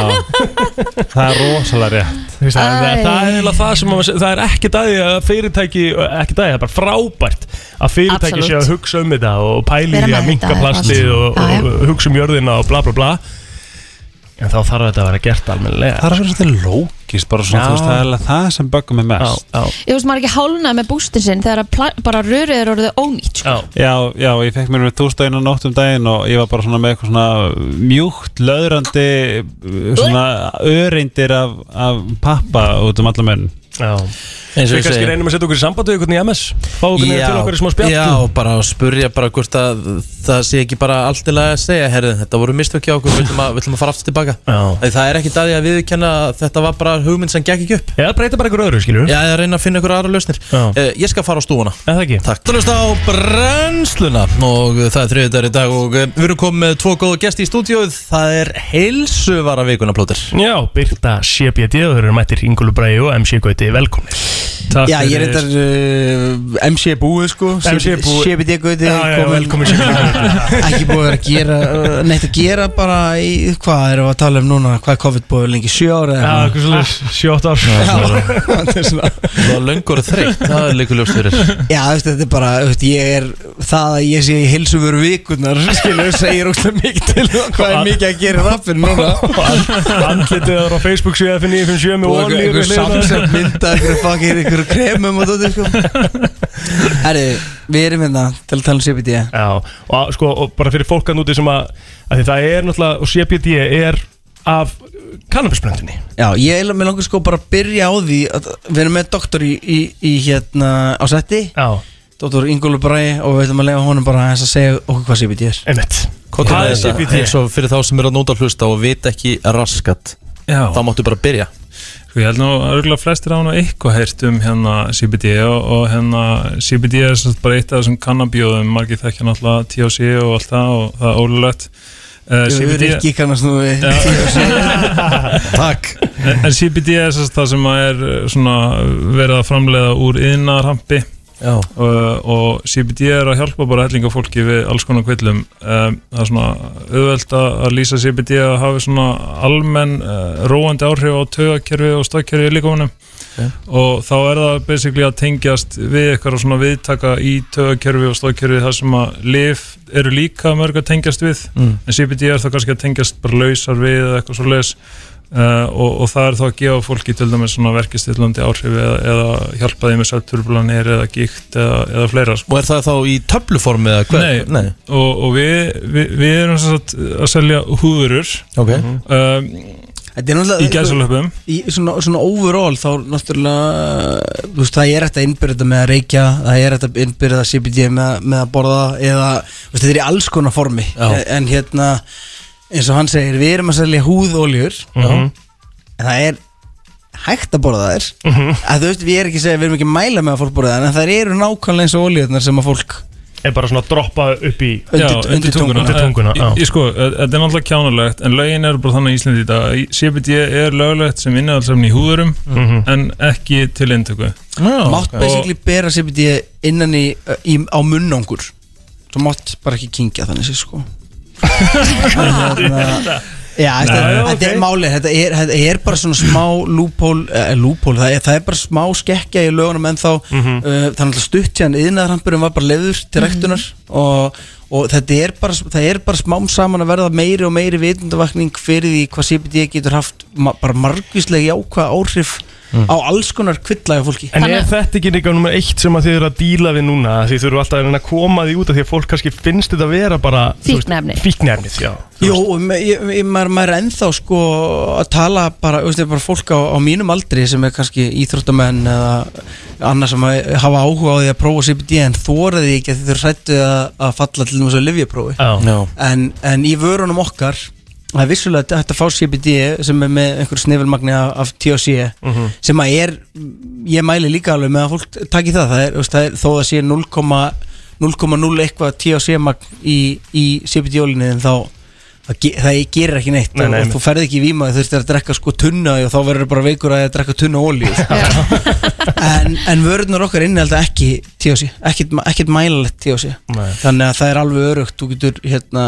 það er rosalega rétt. Þú veist, það, Æ. það, það er eiginlega það sem að, það er ekki dæði að fyrirtæki ekki dæði, það er bara frábært að fyrirtæki sé Absolutt. að hugsa um þetta og pæli Vera í með að minka þetta, plastið allt. og, Já, já. og hugsa um jörðina og bla bla bla En þá þarf þetta að vera gert almennilega. Það er að vera svolítið lókist bara svona, Já. þú veist, það er alveg það sem böggum mig mest. Já, Ég veist maður ekki hálnað með bústin sinn þegar að bara rörið er orðið ónýtt sko. já, Já, já, ég fekk mér með túsdægina nótt um daginn og ég var bara svona með eitthvað svona mjúkt, löðrandi svona öreindir af, af pappa út um alla menn. já og Við kannski reynum að setja okkur í við einhvern í MS Fá okkur niður til okkur í smá spjall. Já, bara að spurja bara hvort að það sé ekki bara allt til að segja herri, þetta voru mistökja okkur, við ætlum að, að fara aftur tilbaka. Já. Því það er ekki daði að viðurkenna að þetta var bara hugmynd sem gekk ekki upp. Eða breyta bara einhver öðru, skilur Já, ég reyna að finna ykkur aðra lausnir. Já. uh, Ég skal fara á stúuna Eða ekki? Takk. Þú veist á brennsluna. Og það er þriðið í dag og eh, við erum komið tvo góða gesti í stúdíóið er Gauti, velkomin Takk Já, ég er reyndar uh, MC búið sko. MC búið. Já, já, velkomin [LAUGHS] Ekki búið að gera uh, Neitt að gera bara í Hvað erum við að tala um núna? Hvað er COVID búið lengi? Sjö ára Já, eitthvað svolítið, sjótt ár. [LAUGHS] Það er svona Það var löngur og þreytt, það er líka ljóst fyrir. Já, þú veist, þetta er bara, þú veist, ég er það að ég sé í heilsuvöru vikunar [LAUGHS] skilur, segir óslega mikið til um hvað er mikið að gera rappin núna. Andlitið á Facebook 75957 með og mynda einhver fucking einhver kremum og þetta sko. Herri, við erum hérna til að tala um CBD Já, og, sko, og bara fyrir fólk að núti sem að, að því það er náttúrulega, og CBD er af kannabisbröndinni Já, ég er með langar sko bara að byrja á því að við erum með doktor í, í, í hérna á setti. Já, Dr. Ingólu Bræ og við ætlum að lega honum bara að segja okkur hvað CBD er. Einmitt. Hvað er? CBD? Og fyrir þá sem eru að nóta hlusta og vita ekki raskat Já, þá máttu bara byrja sko ég held nú að örgulega flestir á nú eitthvað heyrt um hérna CBD og, og hérna CBD er sagt bara eitt af þessum kannabjóðum margir þekkja náttúrulega THC og allt það og það er ólulegt uh, Ég er ekki kannast nú við [LAUGHS] Takk. En en CBD er sagt það sem að er uh, svona verið að framleiða úr yðnarhampi og, og CBD er að hjálpa bara hellinga fólki við alls konar kvillum. Um, það er svona auðvelt að lýsa CBD að hafa svona almenn uh, róandi áhrif á taugakerfi og stöðkerfi í líkamunum Ok. og þá er það basically að tengjast við eitthvað svona viðtaka í taugakerfi og stöðkerfi þar sem að lif eru líka mörg að tengjast við. Mm. en CBD er það kannski að tengjast bara lausar við eða eitthvað svo leis Uh, og, og það er þá að gefa fólki til dæmis svona verkistillandi áhrif eða, eða hjálpa því með sötturbulanir eða gíkt eða, eða fleira sko. og er það þá í töfluformi eða hver? Nei. Nei. og, og við, við, við erum sem sagt að selja húðurur Ok um, Þetta er náttúrulega í gæsalöpum í svona, svona overall þá náttúrulega þú veist, það er hægt að innbyrða þetta með að reykja það er hægt að innbyrða CBD með, með að borða eða þú veist, þetta er í alls konar formi Já. en hérna eins og hann segir, við erum að selja húðóljur Mhm. en það er hægt að borða þær að þú veist, við erum ekki að segja, við erum ekki að mæla með að fólk borða þær en það eru nákvæmlega eins og ólíðunar sem að fólk Er bara svona að droppa upp í Undir- Já, undir tunguna. Undir tunguna. Ég, ég sko, eh, þetta er náttúrulega kjánulegt en lögin eru bara þannig í Íslandi í dag Í- CBD er löglegt sem innihaldslefni í húðurum Mhm. en ekki til inntöku mátt basically bera CBD innan í, í á munnangur þú mátt bara ekki kingja þannig sko Hérna, Já, þetta er, er málið, þetta er, þetta er bara svona smá lúpól, eh, lúpól það, er, það er bara smá skekkja í lögunum en þá Mhm. uh, það er alltaf stutt síðan yðnaðarhampurum var bara leiður til rektunar og, og þetta er bara, það er bara smám saman að verða meiri og meiri vitundavakning fyrir því hvað CBD getur haft ma bara margvíslega jákvæð áhrif á alls konar kvillæga fólki. En er þetta ekki líka nummer eitt sem að þið eru að díla við núna? Því þið eru alltaf að reyna að koma því út af því að fólk kannski finnst þetta að vera bara Fíkniefni. Fíknefnið, já. Jú, maður, er ennþá sko að tala bara, veist, bara fólk á, á mínum aldri sem er kannski íþróttamenn eða annars sem að hafa áhuga á því að prófa CBD en þóraði ekki að þið þurfa hrættu að, að falla til þess að livjaprófi Já, Já. En, en í vörunum okkar það er vissulega að fá CBD sem er með einhver snefilmagni af, af THC sem að er ég mæli líka alveg með að fólk taki það, það er, það er þó að sé 0,0 eitthvað THC magn í, í CBD-ólinni en þá það, ge- það gerir ekki neitt. Nei, nei, og þú ferð ekki í víma þú þurftir að drekka sko tunna og þá verður bara veikur að drekka tunna ólíu [LAUGHS] en, en vörðunar okkar innihald ekki THC, ekkert, ekkert mælalegt THC Nei. þannig að það er alveg örugt þú getur hérna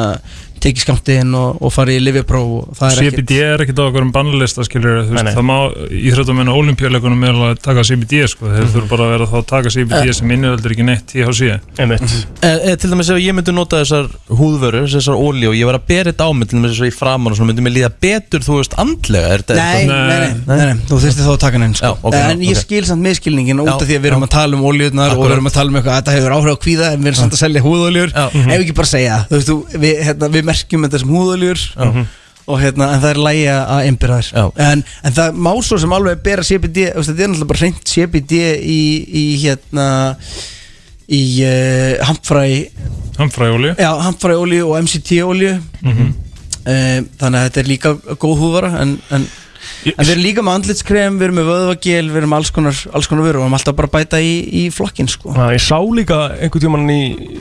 tekið skamtiðin og, og farið í livjapróf og það er ekkert CBD er ekkert á okkur um bannlista skilur veist, það má íþróttum en olimpíuleikunum er að taka CBD sko, þeir Mhm. þurfa bara að vera þá að taka CBD Eh. sem innihaldur ekki neitt THC Einmitt. E, e, Til dæmis ef ég myndi nota þessar húðvörur þessar ólí og ég var að bera þetta á mig til dæmis eins og í framan og svona myndi mér líða betur þú veist andlega er þetta Nei, nei, nei, nei, nei, þú þurftir þá að taka sko. Já, ok, En ég skil samt miskilningin út af því að við erum að tala um ólíunar og við erum að tala um eitthvað að þetta hefur áhrif merkjum þetta sem húðóljur og hérna, en það er lægi að einbyrða þær. En, en það má svo sem alveg bera CBD, þetta er náttúrulega bara hreint CBD í, í hérna í uh, hampfræ Hampfræolíu Já, hampfræolíu og MCT-olíu Mhm. Eh, Þannig að þetta er líka góð húðvara en, en, en við erum líka með andlitskrem Við erum með vöðvagel, við erum með alls konar, alls konar vöru og við erum alltaf bara að bæta í, í flokkin sko. Já, ég sá líka einhvern tímann í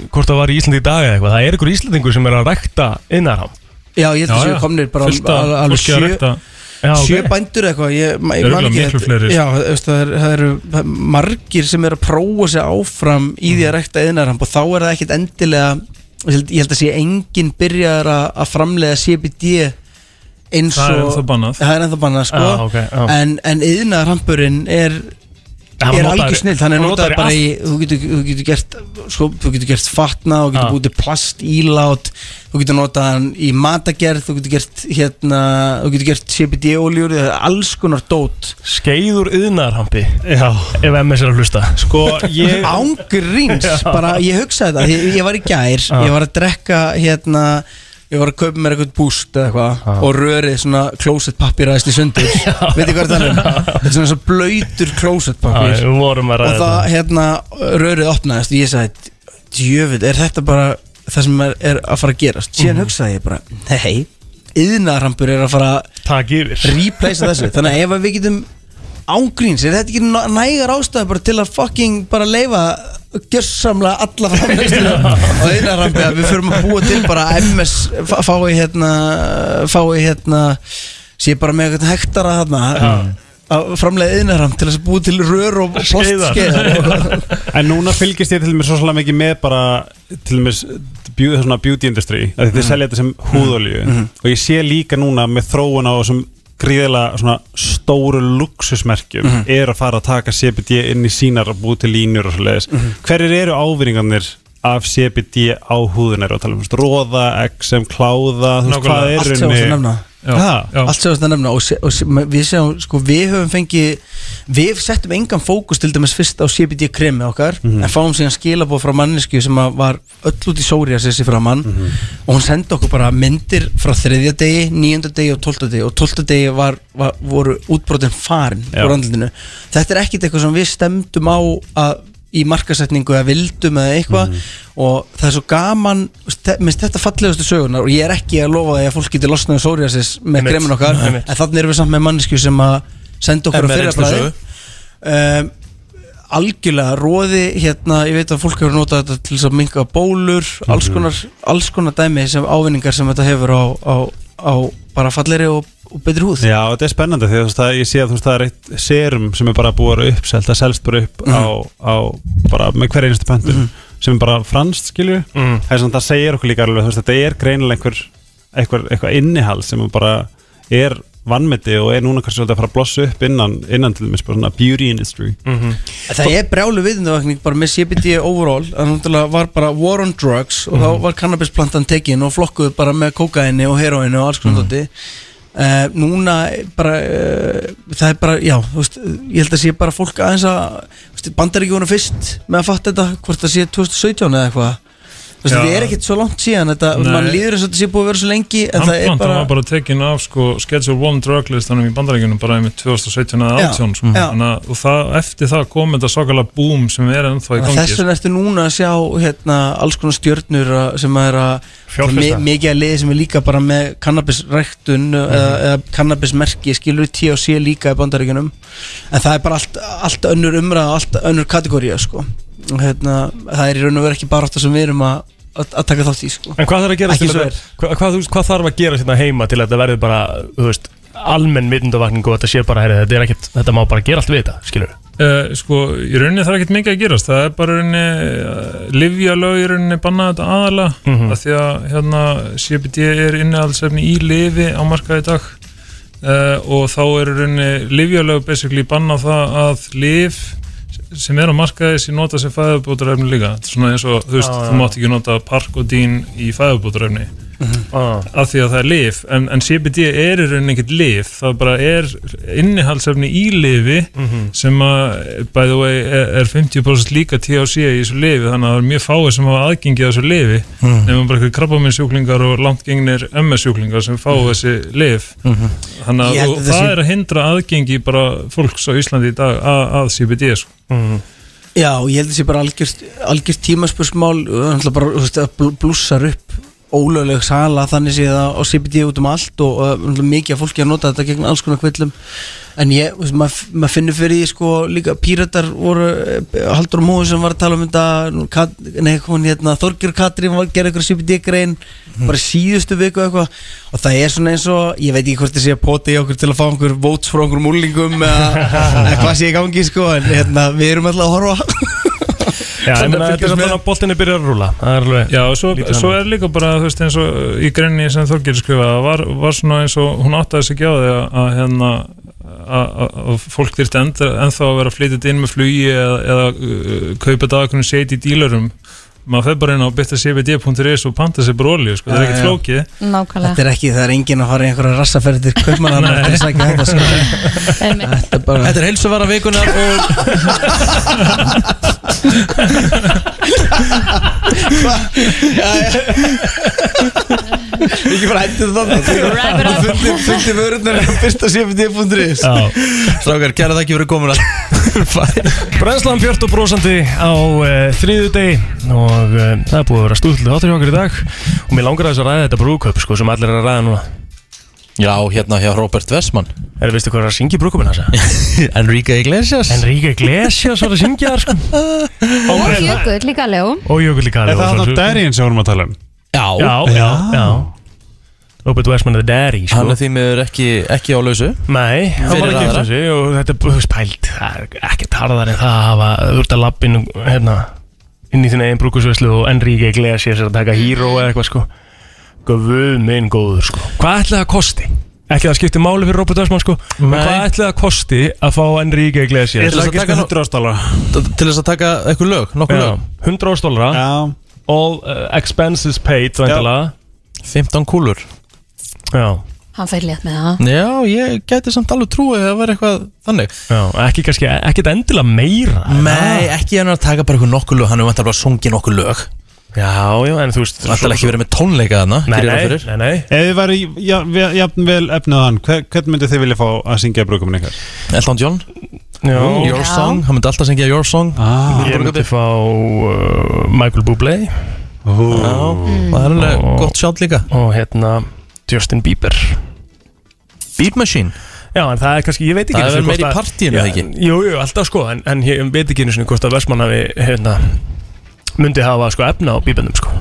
hvort það var í Íslandi í dag eða eitthvað það er einhver Íslandingur sem er að rekta innarham Já, ég held að séu komnir bara al- alveg sjö. Já, sjö bændur eitthvað ég, ég man ekki miklu þetta- fleiri, sko. Já, það, er, það eru margir sem eru að prófa sig áfram í því að rekta yðnarhamp og þá er það ekkit endilega ég held, að sé enginn byrjar að, að framlega CBD eins og Það er ennþá bannað. Það er ennþá bannað sko. Já, ok, já. En, en yðnarhampurinn er hann er algjör snill, hann er í bara í þú getur, þú getur gert sko, þú getur gert fatna, þú getur búið til plast ílát, þú getur notað hann í matagerð, þú getur gert hérna, þú getur gert CBD-oljur alls konar dót. Skeiður yðnarhampi Já. Ef MS er að hlusta. Sko, ég [LAUGHS] Ángríns, Já. bara ég hugsaði þetta. Ég, ég var í gær, Já. ég var að drekka hérna Ég var að kaupa mér eitthvað búst eða eitthvað og rörið svona aðeins í sundur. [LAUGHS] Veitir hvað það er? Þetta er svona svo blöytur að ræða Og það hérna rörið opnaðist. Og ég sagði Djöfull, er þetta bara það sem er, er að fara að gerast? Síðan Mhm. hugsaði ég bara, nei Yðnarrampur er að fara yfir. Replacea þessu. [LAUGHS] Þannig að ef að við getum ángríns Er þetta ekki nægar ástæð bara til að fucking bara leifa Gjössamlega alla framleyslu [LAUGHS] Og yðnarrampi að við förum að búa til bara MS fá- Fái hérna Fái hérna Sé bara með eitthvað hektara þarna. Að framlega yðnarram til þess að búa til rör og plastskeiðar [LAUGHS] En núna fylgist ég til mér svo svolítið mikið með bara til mér svona beauty industry. Að þið Mhm. selja þetta sem húðolíu. Mhm. og ég sé líka núna með þróun á þessum gríðilega svona stóru luxusmerkjum Mhm. er að fara að taka CBD inn í sínar og búið til línur og svoleiðis. Mhm. hverjir eru ávinningarnir af CBD á húðun er að tala um róða, XM, kláða þú veist, hvað er Allt Allt sem þú nefna og, og við séum, sko, við höfum fengið við settum engan fókus til dæmis fyrst á CBD kremi okkar Mhm. en fáum síðan skilabóð frá mannesku sem að var öll út í sóri að sessi framann Mhm. og hún sendi okkur bara myndir frá þriðja degi, níunda degi og tólta degi og tólta degi var, var, voru útbrotin farin úr andlutinu þetta er ekkit eitthvað sem við stemdum á að í markasetningu eða vildum eða eitthvað Mhm. og það er svo gaman minnst þetta fallegustu sögunar og ég er ekki að lofa því að fólk getur losnaði psoriasis með kremin okkar Einmitt. en þannig erum við samt með mannesku sem að senda fyrra reynslusögu. bræði um, algjörlega róði hérna, ég veit að fólk hefur notað þetta til að minka bólur alls Mhm. konar, alls konar dæmi sem ávinningar sem þetta hefur á, á, á bara falleri og, og betri húð Já, þetta er spennandi því að það, ég sé að þú veist, það er eitt serum sem er bara búið að vera uppselt það selst bara upp Mhm. á, á bara með hver einstu pöntu sem er bara franskt, skilju Mhm. það er svona, það segir okkur líka alveg, þú veist, þetta er greinilega einhver, einhver, eitthvað innihald sem bara er vannmeti og er núna kannski svolítið að fara að blossa upp innan, innan til þess bara svona beauty industry Mhm. Það er brjálu viðindavakning bara með CBD overall það náttúrulega var bara war on drugs og þá var cannabisplantan tekin og flokkuð bara með kókaini og heroinu og alls konar mm. Uh, núna bara uh, það er bara, já, veist ég held að sé bara fólk aðeins að bandaríkjónu fyrst með að fatta þetta hvort það sé 2017 eða eitthvað Já. þetta er ekkert svo langt síðan þetta, mann líður eins og þetta sé búið að vera svo lengi en það er bara var bara tekin af sko, Schedule 1 drug listanum í bandarækjunum bara með 2017 eða Já, 18 sko. Þannig að og það, eftir það kom þetta svakalega boom sem er ennþá í gangi. Þess vegna ertu núna að sjá hérna, alls konar stjörnur að- sem að er að mi- mikið að liði sem er líka bara með kannabisræktun eða, eða kannabismerki skilur THC líka í bandaríkjunum. En það er bara allt, allt önnur umræða allt önnur kategóri sko. Og hérna, það er í raun og veru ekki bara átt sem við erum að, að, taka þátt í sko. En hvað þarf að gera að hvað, hvað, þú veist, hvað þarf að gera hérna heima til að þetta verði bara, þú veist, almenn vitundavakning og þetta sé bara, herri, þetta er ekkert, þetta má bara gera allt við þetta, skilur Uh, sko, í rauninni þarf ekkert mikið að gerast það er bara í rauninni uh, livja lög í rauninni banna þetta aðalega Mhm. af því að hérna CBD er innihaldsefni í lifi á markaði í dag uh, og þá er í rauninni livja lög basically banna það að liv sem er á markaði sem nota sem fæðubótarefni líka svona eins og, þú veist, Já, já. þú mátt ekki nota parkodín í fæðubótarefni Ah. af því að það er lif en, en CBD er í rauninni ekkert lif það bara er innihaldsefni í lifi Mhm. sem að by the way er, er 50% líka THC í þessu lifi þannig að það er mjög fáið sem hafa aðgengi að þessu lifi Mhm. nefnum bara eitthvað krabbaminsjúklingar og langt gengnir MS sjúklingar sem fá þessi lif Mhm. þannig að það það sé- er að hindra aðgengi bara fólks á Íslandi í dag að, að CBD sko. Já, og ég held að það sé bara algjört, algjört tímaspursmál uh, bara, þú veist, að bl- blússar upp ólögleg sala þannig séð á á CBD út um allt og uh, náttúrulega mikið af fólki að nota þetta gegn alls konar kvillum. En ég, maður mað finnur fyrir því sko líka píratar voru uh, Haldur og Mói sem var að tala um þetta nei, hún hérna, Þorgjör Katrín gera eitthvað CBD grein bara síðustu viku eitthvað. Og það er svona eins og, ég veit ekki hvort það sé að pota í okkur til að fá einhver votes frá einhver múlingum [LAUGHS] eða hvað sé í gangi sko en hérna, við erum alltaf að horfa [LAUGHS] Já, ég meina þetta er svona að boltinni byrjar að rúla Já, og svo, svo er líka bara, þú veist, eins og í greinni sem Þorgir skrifaði, var, var svona eins og hún áttaði sig ekki á því að, hérna að, fólk enda, ennþá að vera flytið inn með flugi eða, eða uh, kaupa kunni setja í dílarum maður fer bara inn á bitacbd.is og panta sér olíu, sko, það er ekkert flókið. Nákvæmlega. Þetta er ekki, það er enginn að fara í einhverja að [LAUGHS] til að þetta sko. Þetta er bara Þetta er heilsuvara vikunar og Ekki bara hættið þannig Wrap it up. Fundi, cfd.is Já. Strákar, kæra þakki fyrir komin að Brænslan Björn og brósandi á uh, þriðu degi og uh, það er búið að vera stúðlega áttur hjá okkur í dag. Og mér langar að þess að ræða þetta brúköp sko, sem allir er að ræða núna. Já, hérna hjá Robert Westman Er veistu hvað er að syngja í brúköpina þessa? [LAUGHS] Enrique Iglesias. Enrique Iglesias var að syngja þar sko. Og Jökull líka Leo og Jökull líka Er það hann á Darien sem vorum að tala um? Já, Já, já, já Robert Westman er the daddy sko. hann er því miður ekki, ekki á lausu. Nei, hann var ekki aðra. eftir þessi og þetta er þú veist, pælt, það er ekkert harðar en það að hafa, þú ert að lappin hérna, inn í þinn eigin brúkusveislu og Enrique Iglesias er að taka híró eða eitthvað sko. Guð minn góður sko. Hvað ætlaði að kosti? Ekki það skipti máli fyrir Robert Westman sko. En Nei. hvað ætlaði að kosti að fá Enrique Iglesias? Til þess að taka nú- 100 ástála Til þess að taka eitthvað lög, nokkuð lög. 100 ástólara Já. All uh, expenses paid væntalega 15 kúlur Já, Hann fær létt með það. Já, ég gæti samt alveg trúið að það var eitthvað þannig. Já, ekki kannski, ekkert endilega meira Nei, ekki hann að taka bara eitthvað nokkuð lög Hann er vantar bara að sungja nokkuð lög. Já, já, en þú veist Það er ekki verið með tónleika þarna Nei, nei, fyrir. nei, nei. Ef þið væri jafn vel efnið hann hver- Hvern myndi þið vilja fá að syngja brúkumin ykkar? Elton John, Já, Your Já. Song Hann myndi alltaf syngja Your Song. Ah, Ég myndi fá uh, Michael Bublé. Já, það er alveg gott sjátt líka. og hérna Justin Bieber. Beat Machine? Já, en það er kannski, ég veit ekki Það er vel meira í að- partíinu, eða ekki? Jú, jú, alltaf sko, en, en ég veit ekki einu hvort að Vestmann hafi, hérna myndi hafa sko efna á bíbendum sko.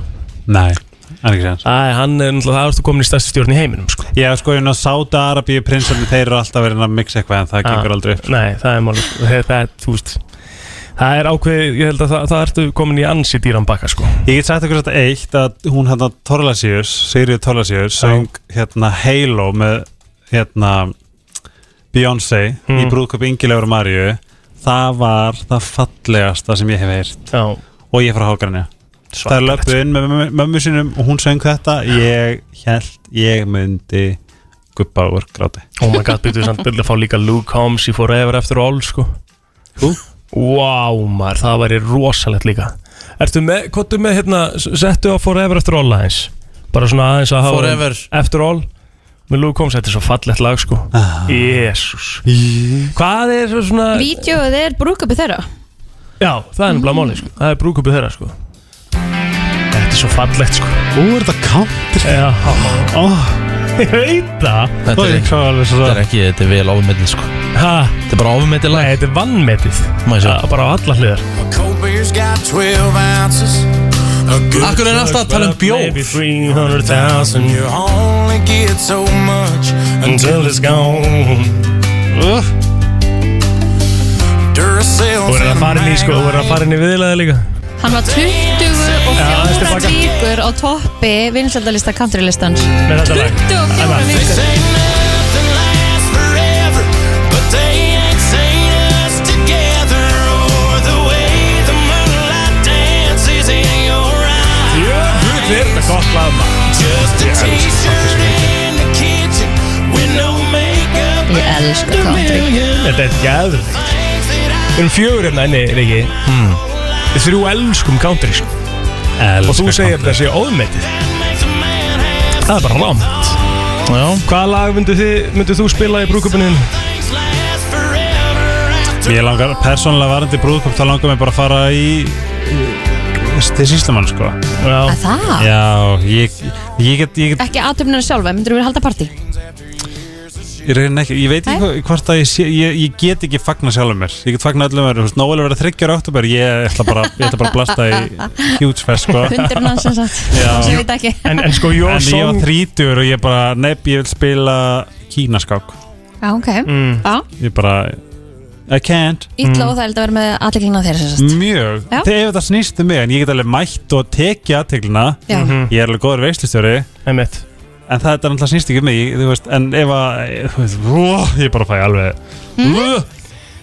Nei, það er ekki séns Æ, hann er náttúrulega, það erstu komin í stærsti stjórn í heiminum sko. Já, sko, ég ná Sáta Arabíu prinsarnir Þeir eru alltaf verið að mixa eitthvað En það gengur aldrei upp Nei, það er það, það er, þú veist Það er ákveð, ég held að það, það ertu komin í ansi dýran bakka sko. Ég get sagt ykkur þetta eitt að hún hérna Torlasíus, Sigriður Torlasíus söng hérna Halo með hérna Beyoncé í Mm. brúðköp Ingilegur og Maríu. Það var það fallegasta sem ég hef heyrt. Já, og ég frá Hágrænja. Það er löpuð inn með mömmu- sinum og hún söng þetta. Ég held ég myndi guppa úr gráti. Oh my god, byrjuðu samt byrjuðu að fá líka Luke Combs í Forever After All sko? Hú? Wow, maður, það væri rosalegt líka. Ertu með, kottu með hérna, settu á Forever After All aðeins. Bara svona aðeins að hafa Forever. After All. Með Luke Combs, þetta er svo fallegt lag sko. Ah. Jésús Hvað er svo svona Vídeóið er brúkupi þeirra. Já, það er nefnilega máli sko. Það er brúkupið þeirra sko. Þetta er svo fallegt sko. Ú, er þetta country? Já, Oh, ég veit það. Þetta er, ekki, þetta er ekki, þetta er vel ofmetið sko. Ha, Þetta er bara ofmetið nei, lag þetta er vannmetið Má ég sjá. Ja, Bara á alla hliðar. Akkur er alltaf að tala um bjór? Maybe 300,000 You only get so much until it's gone. Duracell Þú verður að fara inn í sko, þú verður að fara inn í viðlaði líka. Hann var 20 og Já, aðeins 4 tilbaka. vikur á toppi vinsaldalista countrylistans Með þetta lag. 24 vikur forever, but they ain't seen us together or the way the moonlight dances in your eyes. Jöfull er þetta gott lag maður. Just a Ég elska t-shirt in the kitchen with no makeup. Ég elska country. Þetta er gæður Við erum fjögur hérna inni, Riki Við þrjú elskum country sko Og þú segir þetta sé óðmetið Það er bara rámt Já Hvaða lag myndu, þið, myndu þú spila í brúkupinu? Ég langar, persónulega varandi brúðköp þá langar mér bara að fara í til síslumann sko Já Að það? Já, ég, ég get, ég get Ekki aðtöfnina sjálfa, myndur þú vilja halda partí? Ekki, ég veit ekki hvort að ég, sé, ég, ég get ekki fagna sjálfur mér. Ég get fagna öllum mér, Nóel er verið þryggjar oktober Ég ætla bara, ég ætla bara að blasta í huge fest sko. Hundurinn hans sem sagt. Já. Sem ég veit ekki. En, en sko, En ég var song þrítur og ég bara, nepp, ég vil spila kínaskák. Já, ok. Mm. Já, Ég bara, I can't. Ítla og það er að vera með sem sagt. Mjög, þegar þetta snýst um mig En ég get alveg mætt og tekið aðteglina. Mhm. Ég er alveg góður veistlustjóri Einmitt. En það er náttúrulega snýst ekki um mig þú veist, En ef að, þú veist, ó, ég bara fæ alveg Mhm.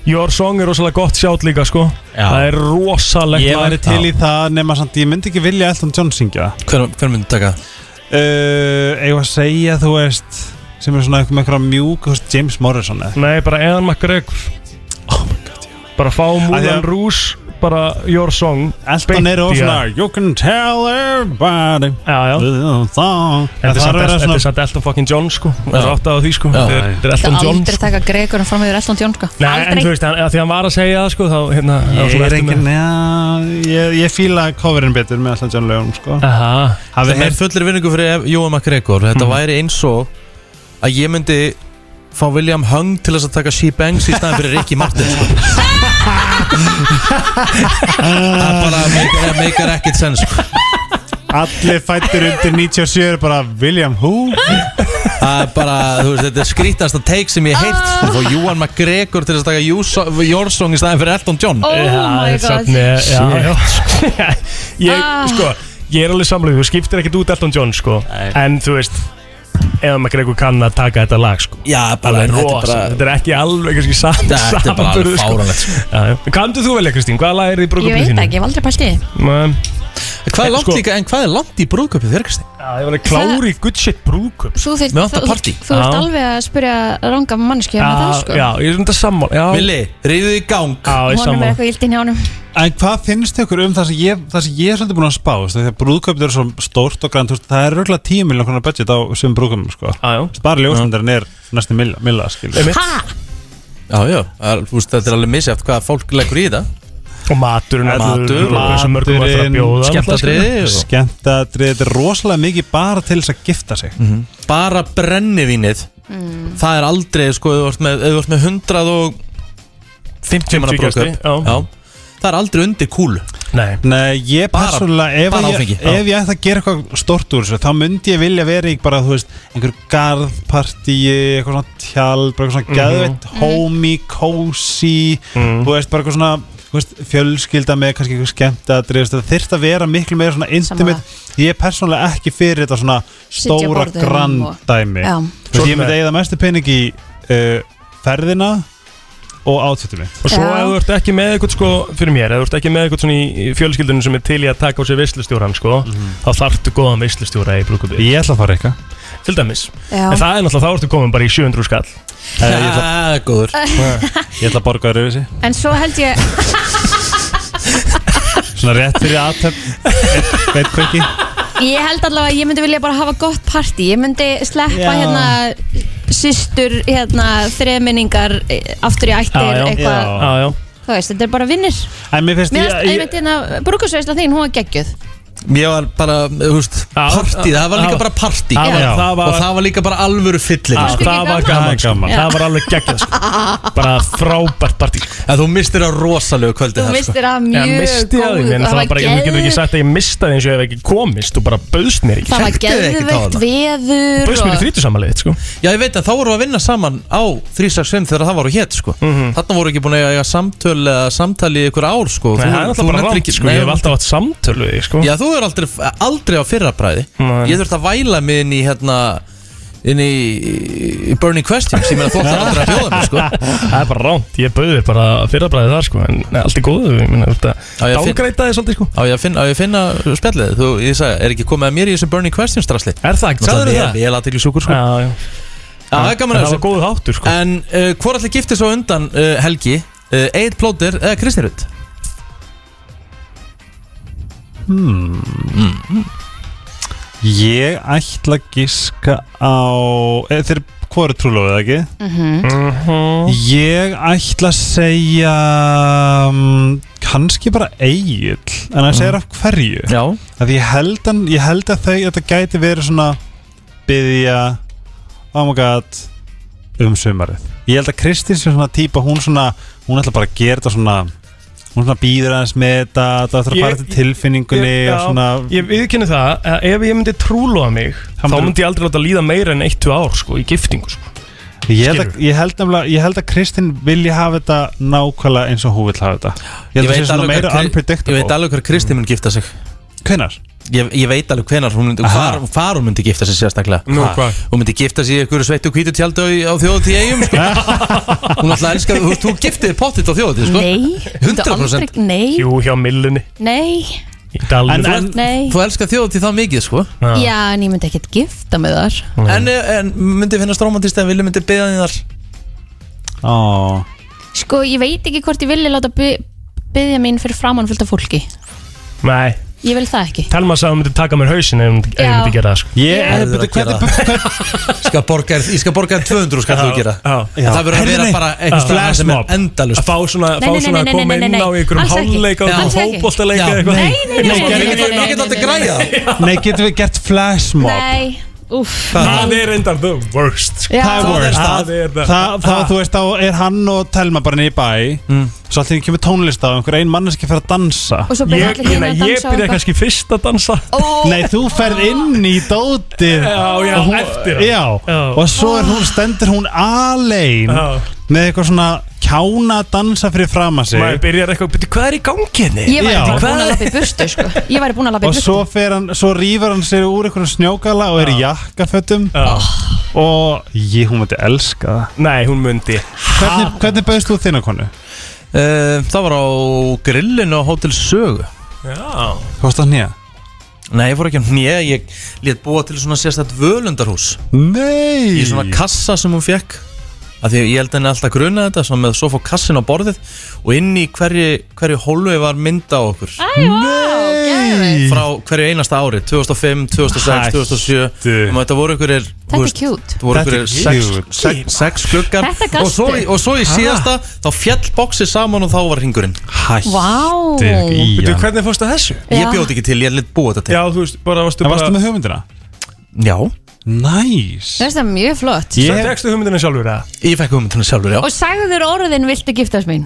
Your song er rosalega gott sjátt líka sko. Já. Það er rosalegt Ég væri til í það nema samt Ég myndi ekki vilja Elton John syngja. Hver, hver myndi taka? uh, Eða að segja þú veist sem er svona eitthvað mjúk veist, James Morrison eða? Nei, bara Eðan McGregor. Oh my god, já. Bara fá að- Rouge Bara your song Elton er og svona að- You can tell everybody Já, já. Þetta er samt- þetta er samt Elton fucking John sko. Það er átt á því sko. Þetta er- er Það Elton John aldrei sko. taka Gregorinn fram yfir Elton John sko. Nei, en þú veist, að því hann var að segja það sko Þá, hérna Ég er engin, já, ég, ég fíla coverinn betur með Elton John lögum, sko. Það er fullir vinningu fyrir Jóa McGregor. Þetta Mhm. væri eins og að ég myndi fá William Hung til þess að taka She Bangs í staðin fyrir Ricky Martin sko. [LAUGHS] Það bara meikar, meikar ekkert sens sko. Allir fættir undir 97 er bara William who? Það er bara, þú veist, þetta er skrítasta take sem ég heilt sko. Fá Jóan McGregor til að taka You So- Your Song í staðin fyrir Elton John Oh my god já [LAUGHS] Ég, Ah. sko Ég er alveg samlega, þú skiptir ekkert út Elton John sko En þú veist Eða McGregor kann að taka þetta lag sko Já, bara, þetta er rosa, bara þetta er ekki alveg kannski samt Þetta er bara alveg fáránlegt, sko. Kandu þú velja Kristín, hvaða lag er þið í Ég veit ekki, ég hef aldrei pælt í því. Nei. Hvað er langt Sko- líka, en hvað er langt í brúðköpið þér, Kristi? Já, ég var alveg klári í good shit brúkup Svo þið, Með þú, partí. þú alveg að spyrja ranga mannski með það sko já, ég er svona sammál Já, Vili, reyðu í gang já ég Honum er sammál eitthvað illt inn hjá honum En hvað finnst ykkur um það sem ég, það sem ég er svolítið búin að spá þú veist, Þegar brúðköpið eru svo stórt og grænt þú veist, Það er röglega 10 miljonar konar budget á sem brúðköpum sko. Já, já Bara ljósmyndarinn er næstu milla, milla skilur. Einmitt. Ha? Já, já, það er- þú veist, þetta er alveg misjæft hvað fólk leggur í þetta Og maturinn Matur, maturinn, Skemmtadriði og- Skemmtadrið, þetta er rosalega mikið bara til þess að gifta sig. Bara brennivínið. Það er aldrei, sko, ef þú ert með, með 150 manna 50 gesti, brúðköp já. Já, það er aldrei undir kúlu Nei. Nei, ég persónulega, ef, ef ég ætti að gera eitthvað stort úr þessu, þá myndi ég vilja vera í bara, þú veist, einhver garðpartíi, eitthvað svona bara eitthvað svona Mhm. geðveitt, homey, cozy, þú veist, bara eitthvað svona, veist, fjölskylda með kannski eitthvað skemmt að þetta þyrft að vera miklu meira svona intimate, ég er persónulega ekki fyrir þetta svona stóra grand og- ég myndi eigða mestu pening í uh, ferðina og átfittum mitt. Og svo ef þú ert ekki með eitthvað sko, fyrir mér, ef þú ert ekki með eitthvað svona í fjölskyldunum sem er til í að taka á sig veislustjóran sko, þá þarftu góðan veislustjóra í brúkupið, Ég ætla að fara eitthvað. Til dæmis. Já. En það er náttúrulega, þá ertu komin bara í 700 skall. Eh, ég, ætla, Það er góður [LAUGHS] ég ætla að borga þér yfir þessi. En svo held ég [LAUGHS] Svona rétt fyrir aðtöfn Veit hvað ekki Ég held allavega að ég myndi vilja bara hafa gott partí Ég myndi sleppa Já. hérna Systur, hérna, þreminningar Aftur í ættir, Já, já. eitthvað Já. Já, já. Þú veist, þetta er bara vinnir En mér finnst Mér ég, finnst ég, einmitt hérna Brúkusveisla þín, hún var geggjöð Ég var bara, þú veist, partí Það var líka bara partí. Það var- það var- Og það var líka bara alvöru fyllir Já, það var gaman, gaman. Það var alveg geggjað sko. [LAUGHS] Bara frábært partí. En þú mistir að rosalegu kvöldi Þú mistir af mjög Ég misti að því, góð- en það það var bara, þú getur ekki sagt að ég mistaði eins og ég hef ekki komist. Þú bara bauðst mér ekki. Það var geðveikt veður Bauðst mér í og- frítusamalið, sko. Já, ég veit að þá vorum við að vinna saman á 365 þegar það var á hétt, sko. Mhm. Þarna voru ekki búin að eiga samtöl eða samtali í ykkur ár, sko. Nei, Þú- það er þú rátt, sko, ég hef alltaf átt samtöl við þig, sko. Já, þú er aldrei, aldrei á fyrra bræði. Ég þurfti að væla mig inn í hérna inn í, í Burning Questions. Ég meina þú ætlar aldrei að bjóða mig sko. [LAUGHS] Það er bara ránt, ég bauði bara fyrrabræði þar, sko En allt er góðu, ég finn- Dágreita þið svolítið, sko. Á ég að finna, finna spjallið? Þú, ég sagði, er ekki komið að mér í þessum Burning Questions drasli? Er það ekki, sagðirðu það? Ég er aðtekli súkur sko. Já, já. Já, það er gaman En að það var góðu þáttur, sko. En uh, hvor allir giftið svo undan uh, Helgi? Uh, Eid Plóter eða Kristi Rutt Hmm. Ég ætla að giska á e, Þeir, hvað eru trúlofið, ekki? Mhm. Ég ætla að segja um, kannski bara Egil En hann segir af hverju að ég, held að, ég held að þau Þetta gæti verið svona Byðja Oh my god Um sumarið Ég held að Kristín sé svona típa Hún svona Hún ætla bara að gera þetta svona Hún svona býður aðeins með þetta Það ætla að fara til tilfinningunni ég, og svona Ég viðkynni það, að ef ég myndi trúlofa mig Þá myndir- myndi ég aldrei láta líða meira en 1-2 ár, sko, í giftingu, sko. Ég held, að, ég, held nefnilega, ég held að Kristín vilji hafa þetta nákvæmlega eins og hún vil hafa þetta. Ég held að það sé svona meira hver, unpredictable. ég veit alveg hver Kristi mun gifta sig Hvenær? Ég, ég veit alveg hvenar hún myndi, hvar, hvar hún myndi gifta sig sérstaklega Nú, Ha. hvað? Hún myndi gifta sig í einhverju sveittu hvítu tjaldu á, á þjóðutíð eigum sko. [LAUGHS] Hún ætla að elska, þú, þú giftiði pottit á þjóðutíð sko. Nei, myndu 100% aldrei- Nei, Jú, hjá millunni nei Í dalnum En, en Nei. þú elskar þjóðutíð það mikið sko. Já, en ég myndi ekkert gifta með þar en, en myndi finnast romantist en vilja myndi beða því þar Ó, Sko, ég veit ekki hvort ég vilja láta by byggja mín fyrir framann fullt af fólki Nei, Ég vil það ekki Telma sagði að hún myndi taka mér hausin ef hún ef hún myndi gera það, sko Ég, er að hvernig, skal borga, Ég skal borga þér 200 skall þú gera Já, Já. Það verður að vera nei. bara einhvers staðar sem er Flashmob. endalust Að fá svona, Nei, fá nei, svona nei, að nei, koma nei, inn nei, á nei. einhverjum Alls ekki. hálfleika og Alls ekki. fótboltaleika Já. eitthvað Nei, nei, nei, nei, nei, nei, nei, Ég get aldrei nei, nei, græja nei, getum við gert flashmob? Nei, Það er reyndar the worst sko. Það er worst. Það er það. Það, það, þú veist, þá er hann og Telma bara niður í bæ. Svo alltaf kemur tónlist á einhver ein manneski fyrir að dansa. Ég, hérna ég byrja kannski fyrst að dansa. Ó, Nei, þú ferð inn í dótið. Já, já, og hún, eftir á. já. Og svo er hún, stendur hún alein. Með eitthvað svona kjána að dansa fyrir fram að sig. Maður byrjar eitthvað, byrja, hvað er í gangi henni? Ég væri bara búin að lappa í burstu sko. Ég væri búin að lappa í Og burstu svo, fer hann, svo rýfur hann sér úr einhverjum snjókala og er í jakkafötum. Já. Og ég, hún myndi elska það. Nei, hún myndi. Hvernig, hvernig bauðst þú þinna konu? Uh, það var á grillinu á Hotel Sögu. Já. Hvað varst það nýja? Nei, ég fór ekki á hnið Ég lét búa til svona sérstætt völundarhús. Nei. Í svona kassa sem hún fekk Af því að ég held henni alltaf gruna þetta Svona með svo fór kassin á borðið Og inn í hverju, hverju hólfi var mynda á okkur Æ, vá, geðveikt. Frá hverju einasta ári 2005, 2006, Hættu. 2007 Og þetta voru einhverjir Þetta er cute Það voru Þetta er einhverjir sex, cute. sex, sex gluggar Þetta gastu. og svo, í- og svo í síðasta Þá fjall boxið saman og þá var hringurinn Hættu Vá. í Veitu, hann hvernig fórstu að þessu? Ég Já. bjóti ekki til, ég lit búa þetta til Já, þú veist, bara varstu Það bara varstu með hugmyndina? Já, Næs Mér finnst það mjög flott Ég- Svo tekstu hugmyndina sjálfur eða? ég fekk hugmyndina sjálfur, já Og sagður orðin viltu giftast mín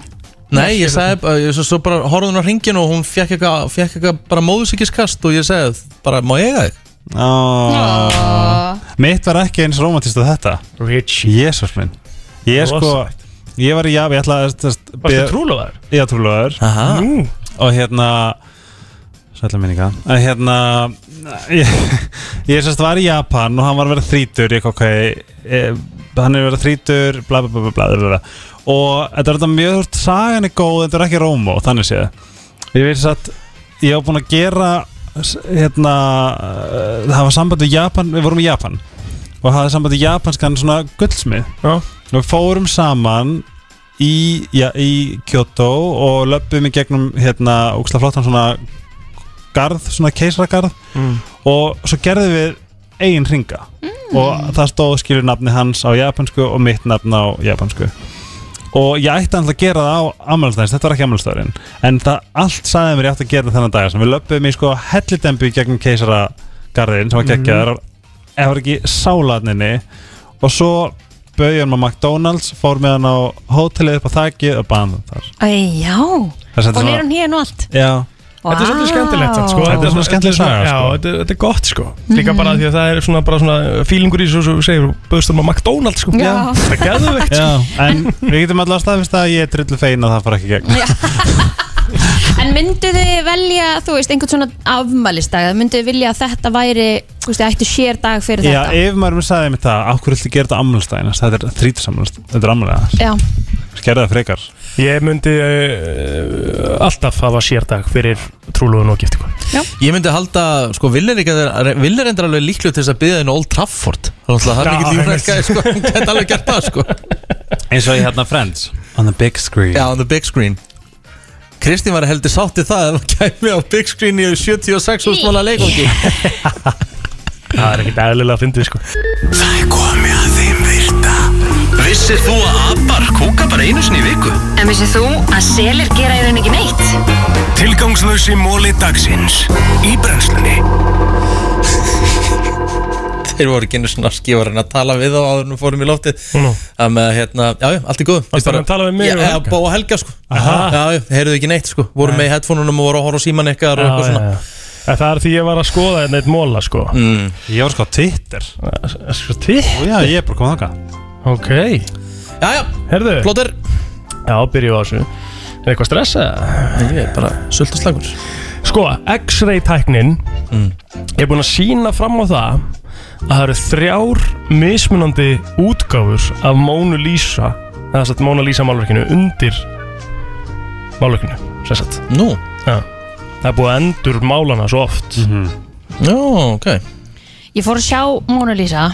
Nei, ég sagði, bara- ég svo, svo bara horfði hún á hringin og hún fekk eitthvað, fekk eitthvað bara móðusikiskast og ég sagði, bara, má ég eiga þig? oh. Mitt var ekki eins romantist að þetta Rich Jésús minn Ég sko Rosalegt. Ég var í Javi, ég ætlaði að Varstu trúlofaður? Já, trúlofaður Aha. Nú Og hérna Sætla minninga En hérna Ég, ég sérst var í Japan og hann var að vera þrítur. Ég ok e, Hann er að vera þrítur Bla bla bla bla bla. Og þetta er þetta mjög þú veist, Sagan er góð, þetta er ekki rómó Þannig séð. Ég veist að Ég hef búin að gera Hérna uh, Það var samband við Japan Við vorum í Japan. Og hafði samband við japanskan svona gullsmið. Já. Og við fórum saman í, já, í Kyoto og löpum í gegnum hérna ógslag flottan svona garð, svona keisragarð Mm. og svo gerðum við eigin ringa og það stóð skilur nafni hans á japansku og mitt nafn á japansku og ég ætti alltaf að gera það á ammælstæðins, þetta var ekki ammælstæðurinn en það allt sagði mér ég átti að gera þennan dag sem við löpum í sko hellidembu í gegnum keisaragarðin sem var geggjaður. Eða var ekki sálaðninni og svo bauði hann á McDonalds fór með hann á hótelið upp á þakki og baðan þar. Æ, já. Og nýr hún hér og allt. Já, Þetta er svolítið skemmtilegt samt, sko. Þetta er svona skemmtileg saga, Já, sko. þetta, þetta er gott sko. Líka bara því að það er svona, bara svona fílingur í þessu, svo segir, bauðst um á McDonalds sko. Já. Það er geðveikt. Já, sko en við getum allavega staðfist að ég er drullu fein að það fara ekki í gegn. [LAUGHS] En myndu þið velja, þú veist, einhvern svona afmælistag Myndu þið vilja að þetta væri Þú veist, ættu sér dag fyrir Já, þetta? ef maður mér sagði mér það, ákveður viltu gera þetta ammælstæðin þetta er þrítisamælstæðin, þetta er ammælega Já, Skerða það frekar Ég myndi uh, alltaf hafa sérdag fyrir trúlugun og giftingu. Ég myndi halda, sko, Will er endur alveg líklu til þess að byggja inn Old Trafford. Þannig að það er einmitt. gæði, sko. Hann geti alveg gert það, sko. Eins og ég hérna Friends on the big screen. Já, on the big screen. Kristín var heldur sátti það að það kæmi á big screen í 76 úr smála leikongi [LAUGHS] Það er ekkert eðlilega að fyndið sko. Það er komið að Vissir þú að abar kúka bara einu sinni í viku? En vissið þú að selir gera í raun ekki neitt? Tilgangslösi móli dagsins Í brennslunni Þeir voru ekki einu svona skífarinn að tala við þá áður en við fórum í loftið Nú. Það með, hérna, já, já, allt er góð Varstu að tala við mig Já, og já, Helga? bá og helga, sko Aha. Já, já, heyrðu ekki neitt, sko Voru með í headphoneunum og voru að horfa á síman ykkar og eitthvað svona En það er því ég var að skoða þetta eitt móla sko mm. Ég var sko Twitter Sko Twitter? Já, ég er bara komið þangað Ok Já, Herðu. Plóter Já, byrjum á þessu. Er eitthvað stressað? Ég er bara sult og slagur Sko, X-ray tæknin Mm. er búin að sína fram á það að það eru þrjár mismunandi útgáfur af Mona Lisa eða að Mona Lisa málverkinu undir málverkinu sem sagt. Nú, Já. Það er búið að endur málana svo oft. Já, ok. Ég fór að sjá Mona Lisa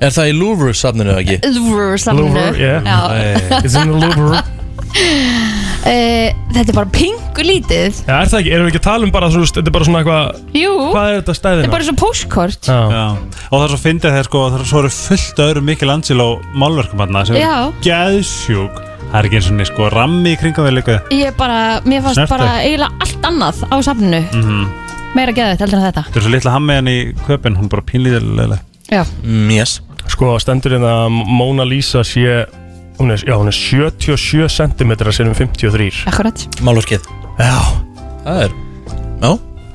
Er það í Louvre safninu eða ekki? Louvre saminu Louvre, yeah. Já. It's in the Louvre. [LAUGHS] Eh, Þetta er bara pingu lítið. Já, er það ekki, erum við ekki að tala um bara, þú veist, þetta er bara svona eitthvað Jú, Hvað er þetta stæðina? þetta er bara svo postkort Já, Já. Og það er svo fyndið þegar sko, það er svo eru fullt öðru Michelangelo málverkum hérna sem Já. er geðsjúk. Það er ekki eins og niður sko rammi í kringum við líka. Ég bara, mér fannst Snertu. bara eiginlega allt annað á safninu. Mm Meira geðið heldur en þetta. Þetta er svo litla hammiðan í köpinn, hún er bara pínlíðilega Já, Mm, yes Sko, stendur hérna að Mona Lisa sé hún er, já, hún er 77 cm sinum 53 akkurat. Málverkið. Já, Það er, já,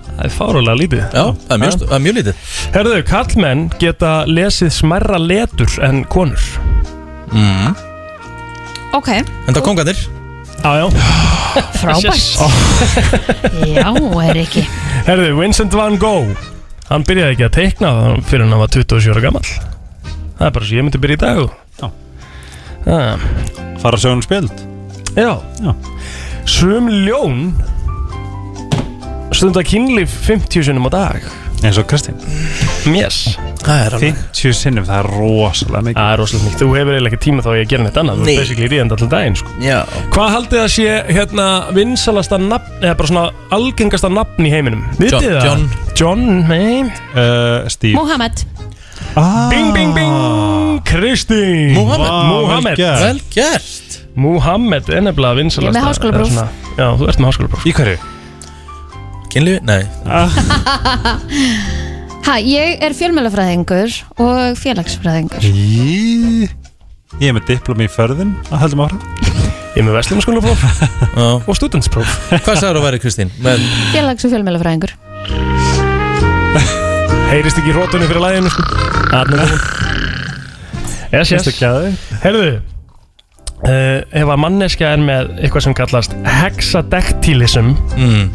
það er fárulega lítið. Já, það er mjög, það er mjög lítið. Herðu, kallmenn geta lesið smerra letur en konur. Mm. Ok, En það konganir Já, já. [GASPS] Frábært. [LAUGHS] Já, er ekki. Herðu, Vincent van Gogh Hann byrjaði ekki að teikna fyrir hann var 27 ára gammal Það er bara svo ég myndi byrja í dag Já. ah. Fara að sjá hún spjöld Já Já. Sum ljón stundar kynlíf 50 sinnum á dag eins og Kristín Yes Það er alveg 50 sinnum, það er rosalega mikið Það er rosalega mikið, þú hefur eiginlega ekki tíma þá í að gera neitt annað Þú er basically ríðandi allan daginn sko. Já Hvað haldið að sé hérna vinsalasta nafn eða bara svona algengasta nafn í heiminum? Vitið það? John. John, nei uh, Steve Mohamed ah. Bing, bing, bing Kristín Mohamed. Vá, Mohamed vel gert. Vel gert Mohamed er nefnilega vinsalasta Ég er með háskólapróf. Já, þú ert með háskólapróf Í hverju? Kynlífi? Nei [LAUGHS] Ha, ég er fjölmjölafræðingur og félagsfræðingur Í... Ég er með diplomi í förðin að heldum áfram Ég er með vestlunarskólapróf Já. og studentspróf Hvað sagður að væri Kristín? Men, Félags- og fjölmjölafræðingur Heyrist ekki rótunni fyrir læginu sko. Er hún. Yes, yes? Herðu uh, Ef að manneskja er með eitthvað sem kallast hexadektilism mm.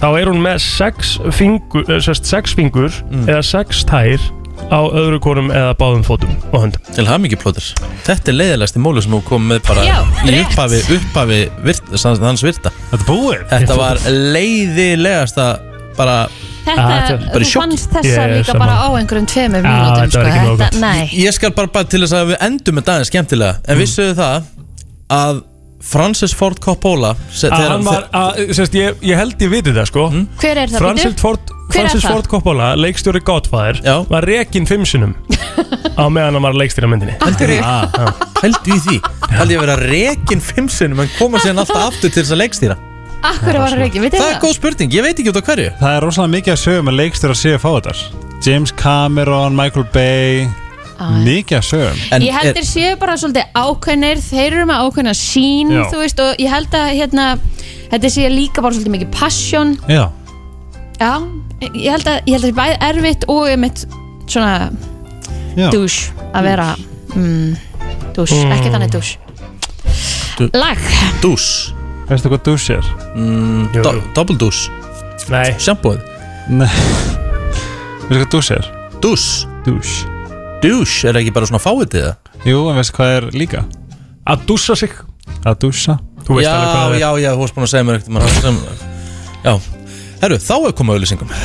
þá er hún með sex fingur, uh, sest, sex fingur eða sex tær á öðru konum eða báðum fótum og höndum. Til hafmyggi plóður Þetta er leiðilegasti móli sem þú kom með bara Já, í rétt. upphafi, upphafi virt, sans- hans virta. Þetta er búið. Þetta var leiðilegasta bara Þetta, Ah, þetta þú fannst þessa Ég er líka bara á einhverjum tveimur Já, mínútum þetta sko. var ekki nógu Þetta, gott. nei Ég skal bara, bara til þess að við endum með daginn skemmtilega En vissuðu það að Francis Ford Coppola se- að þegar- hann var, að, sest, ég, ég held ég viti það sko Hver er það, Francis býtu? Ford, Hver er Francis það? Ford Coppola, leikstjóri Godfather Já. var rekin fimm sinnum [LAUGHS] á meðan hann var leikstjóri á myndinni Af hverju? Ah, í því Haldi ég að vera rekin fimm sinnum en koma síðan alltaf aftur til þess að leikstýra Akkur var það ekki, veit Það er góð spurning, ég veit ekki út af hverju. Það er rosalega mikið að sögum að leikstur að séu að fá þetta. James Cameron, Michael Bay Mikið að sögum. Ég held þeir séu bara svolítið ákveðnir Þeir eru með ákveðna sín Já. Þú veist og ég held að hérna Þetta sé líka bara svolítið mikið passion. Já. Já, ég held að, ég held að það er bæði erfitt og einmitt svona Já. douche að vera mm, douche, Mm. ekki þannig douche Lag. Dús Veistu hvað dús er? Mm, do, double dús Nei. Sjampóð Nei. Veistu hvað dús er? Dús Dús Dús, er það ekki bara svona fáið eða? Jú, en veistu hvað er líka? Að dússa sig. Að dússa. Þú veist já, alveg hvað það er. Já, já, þú varst búin að segja mér ekkert sem, Já, herru, þá er komið auðlýsingum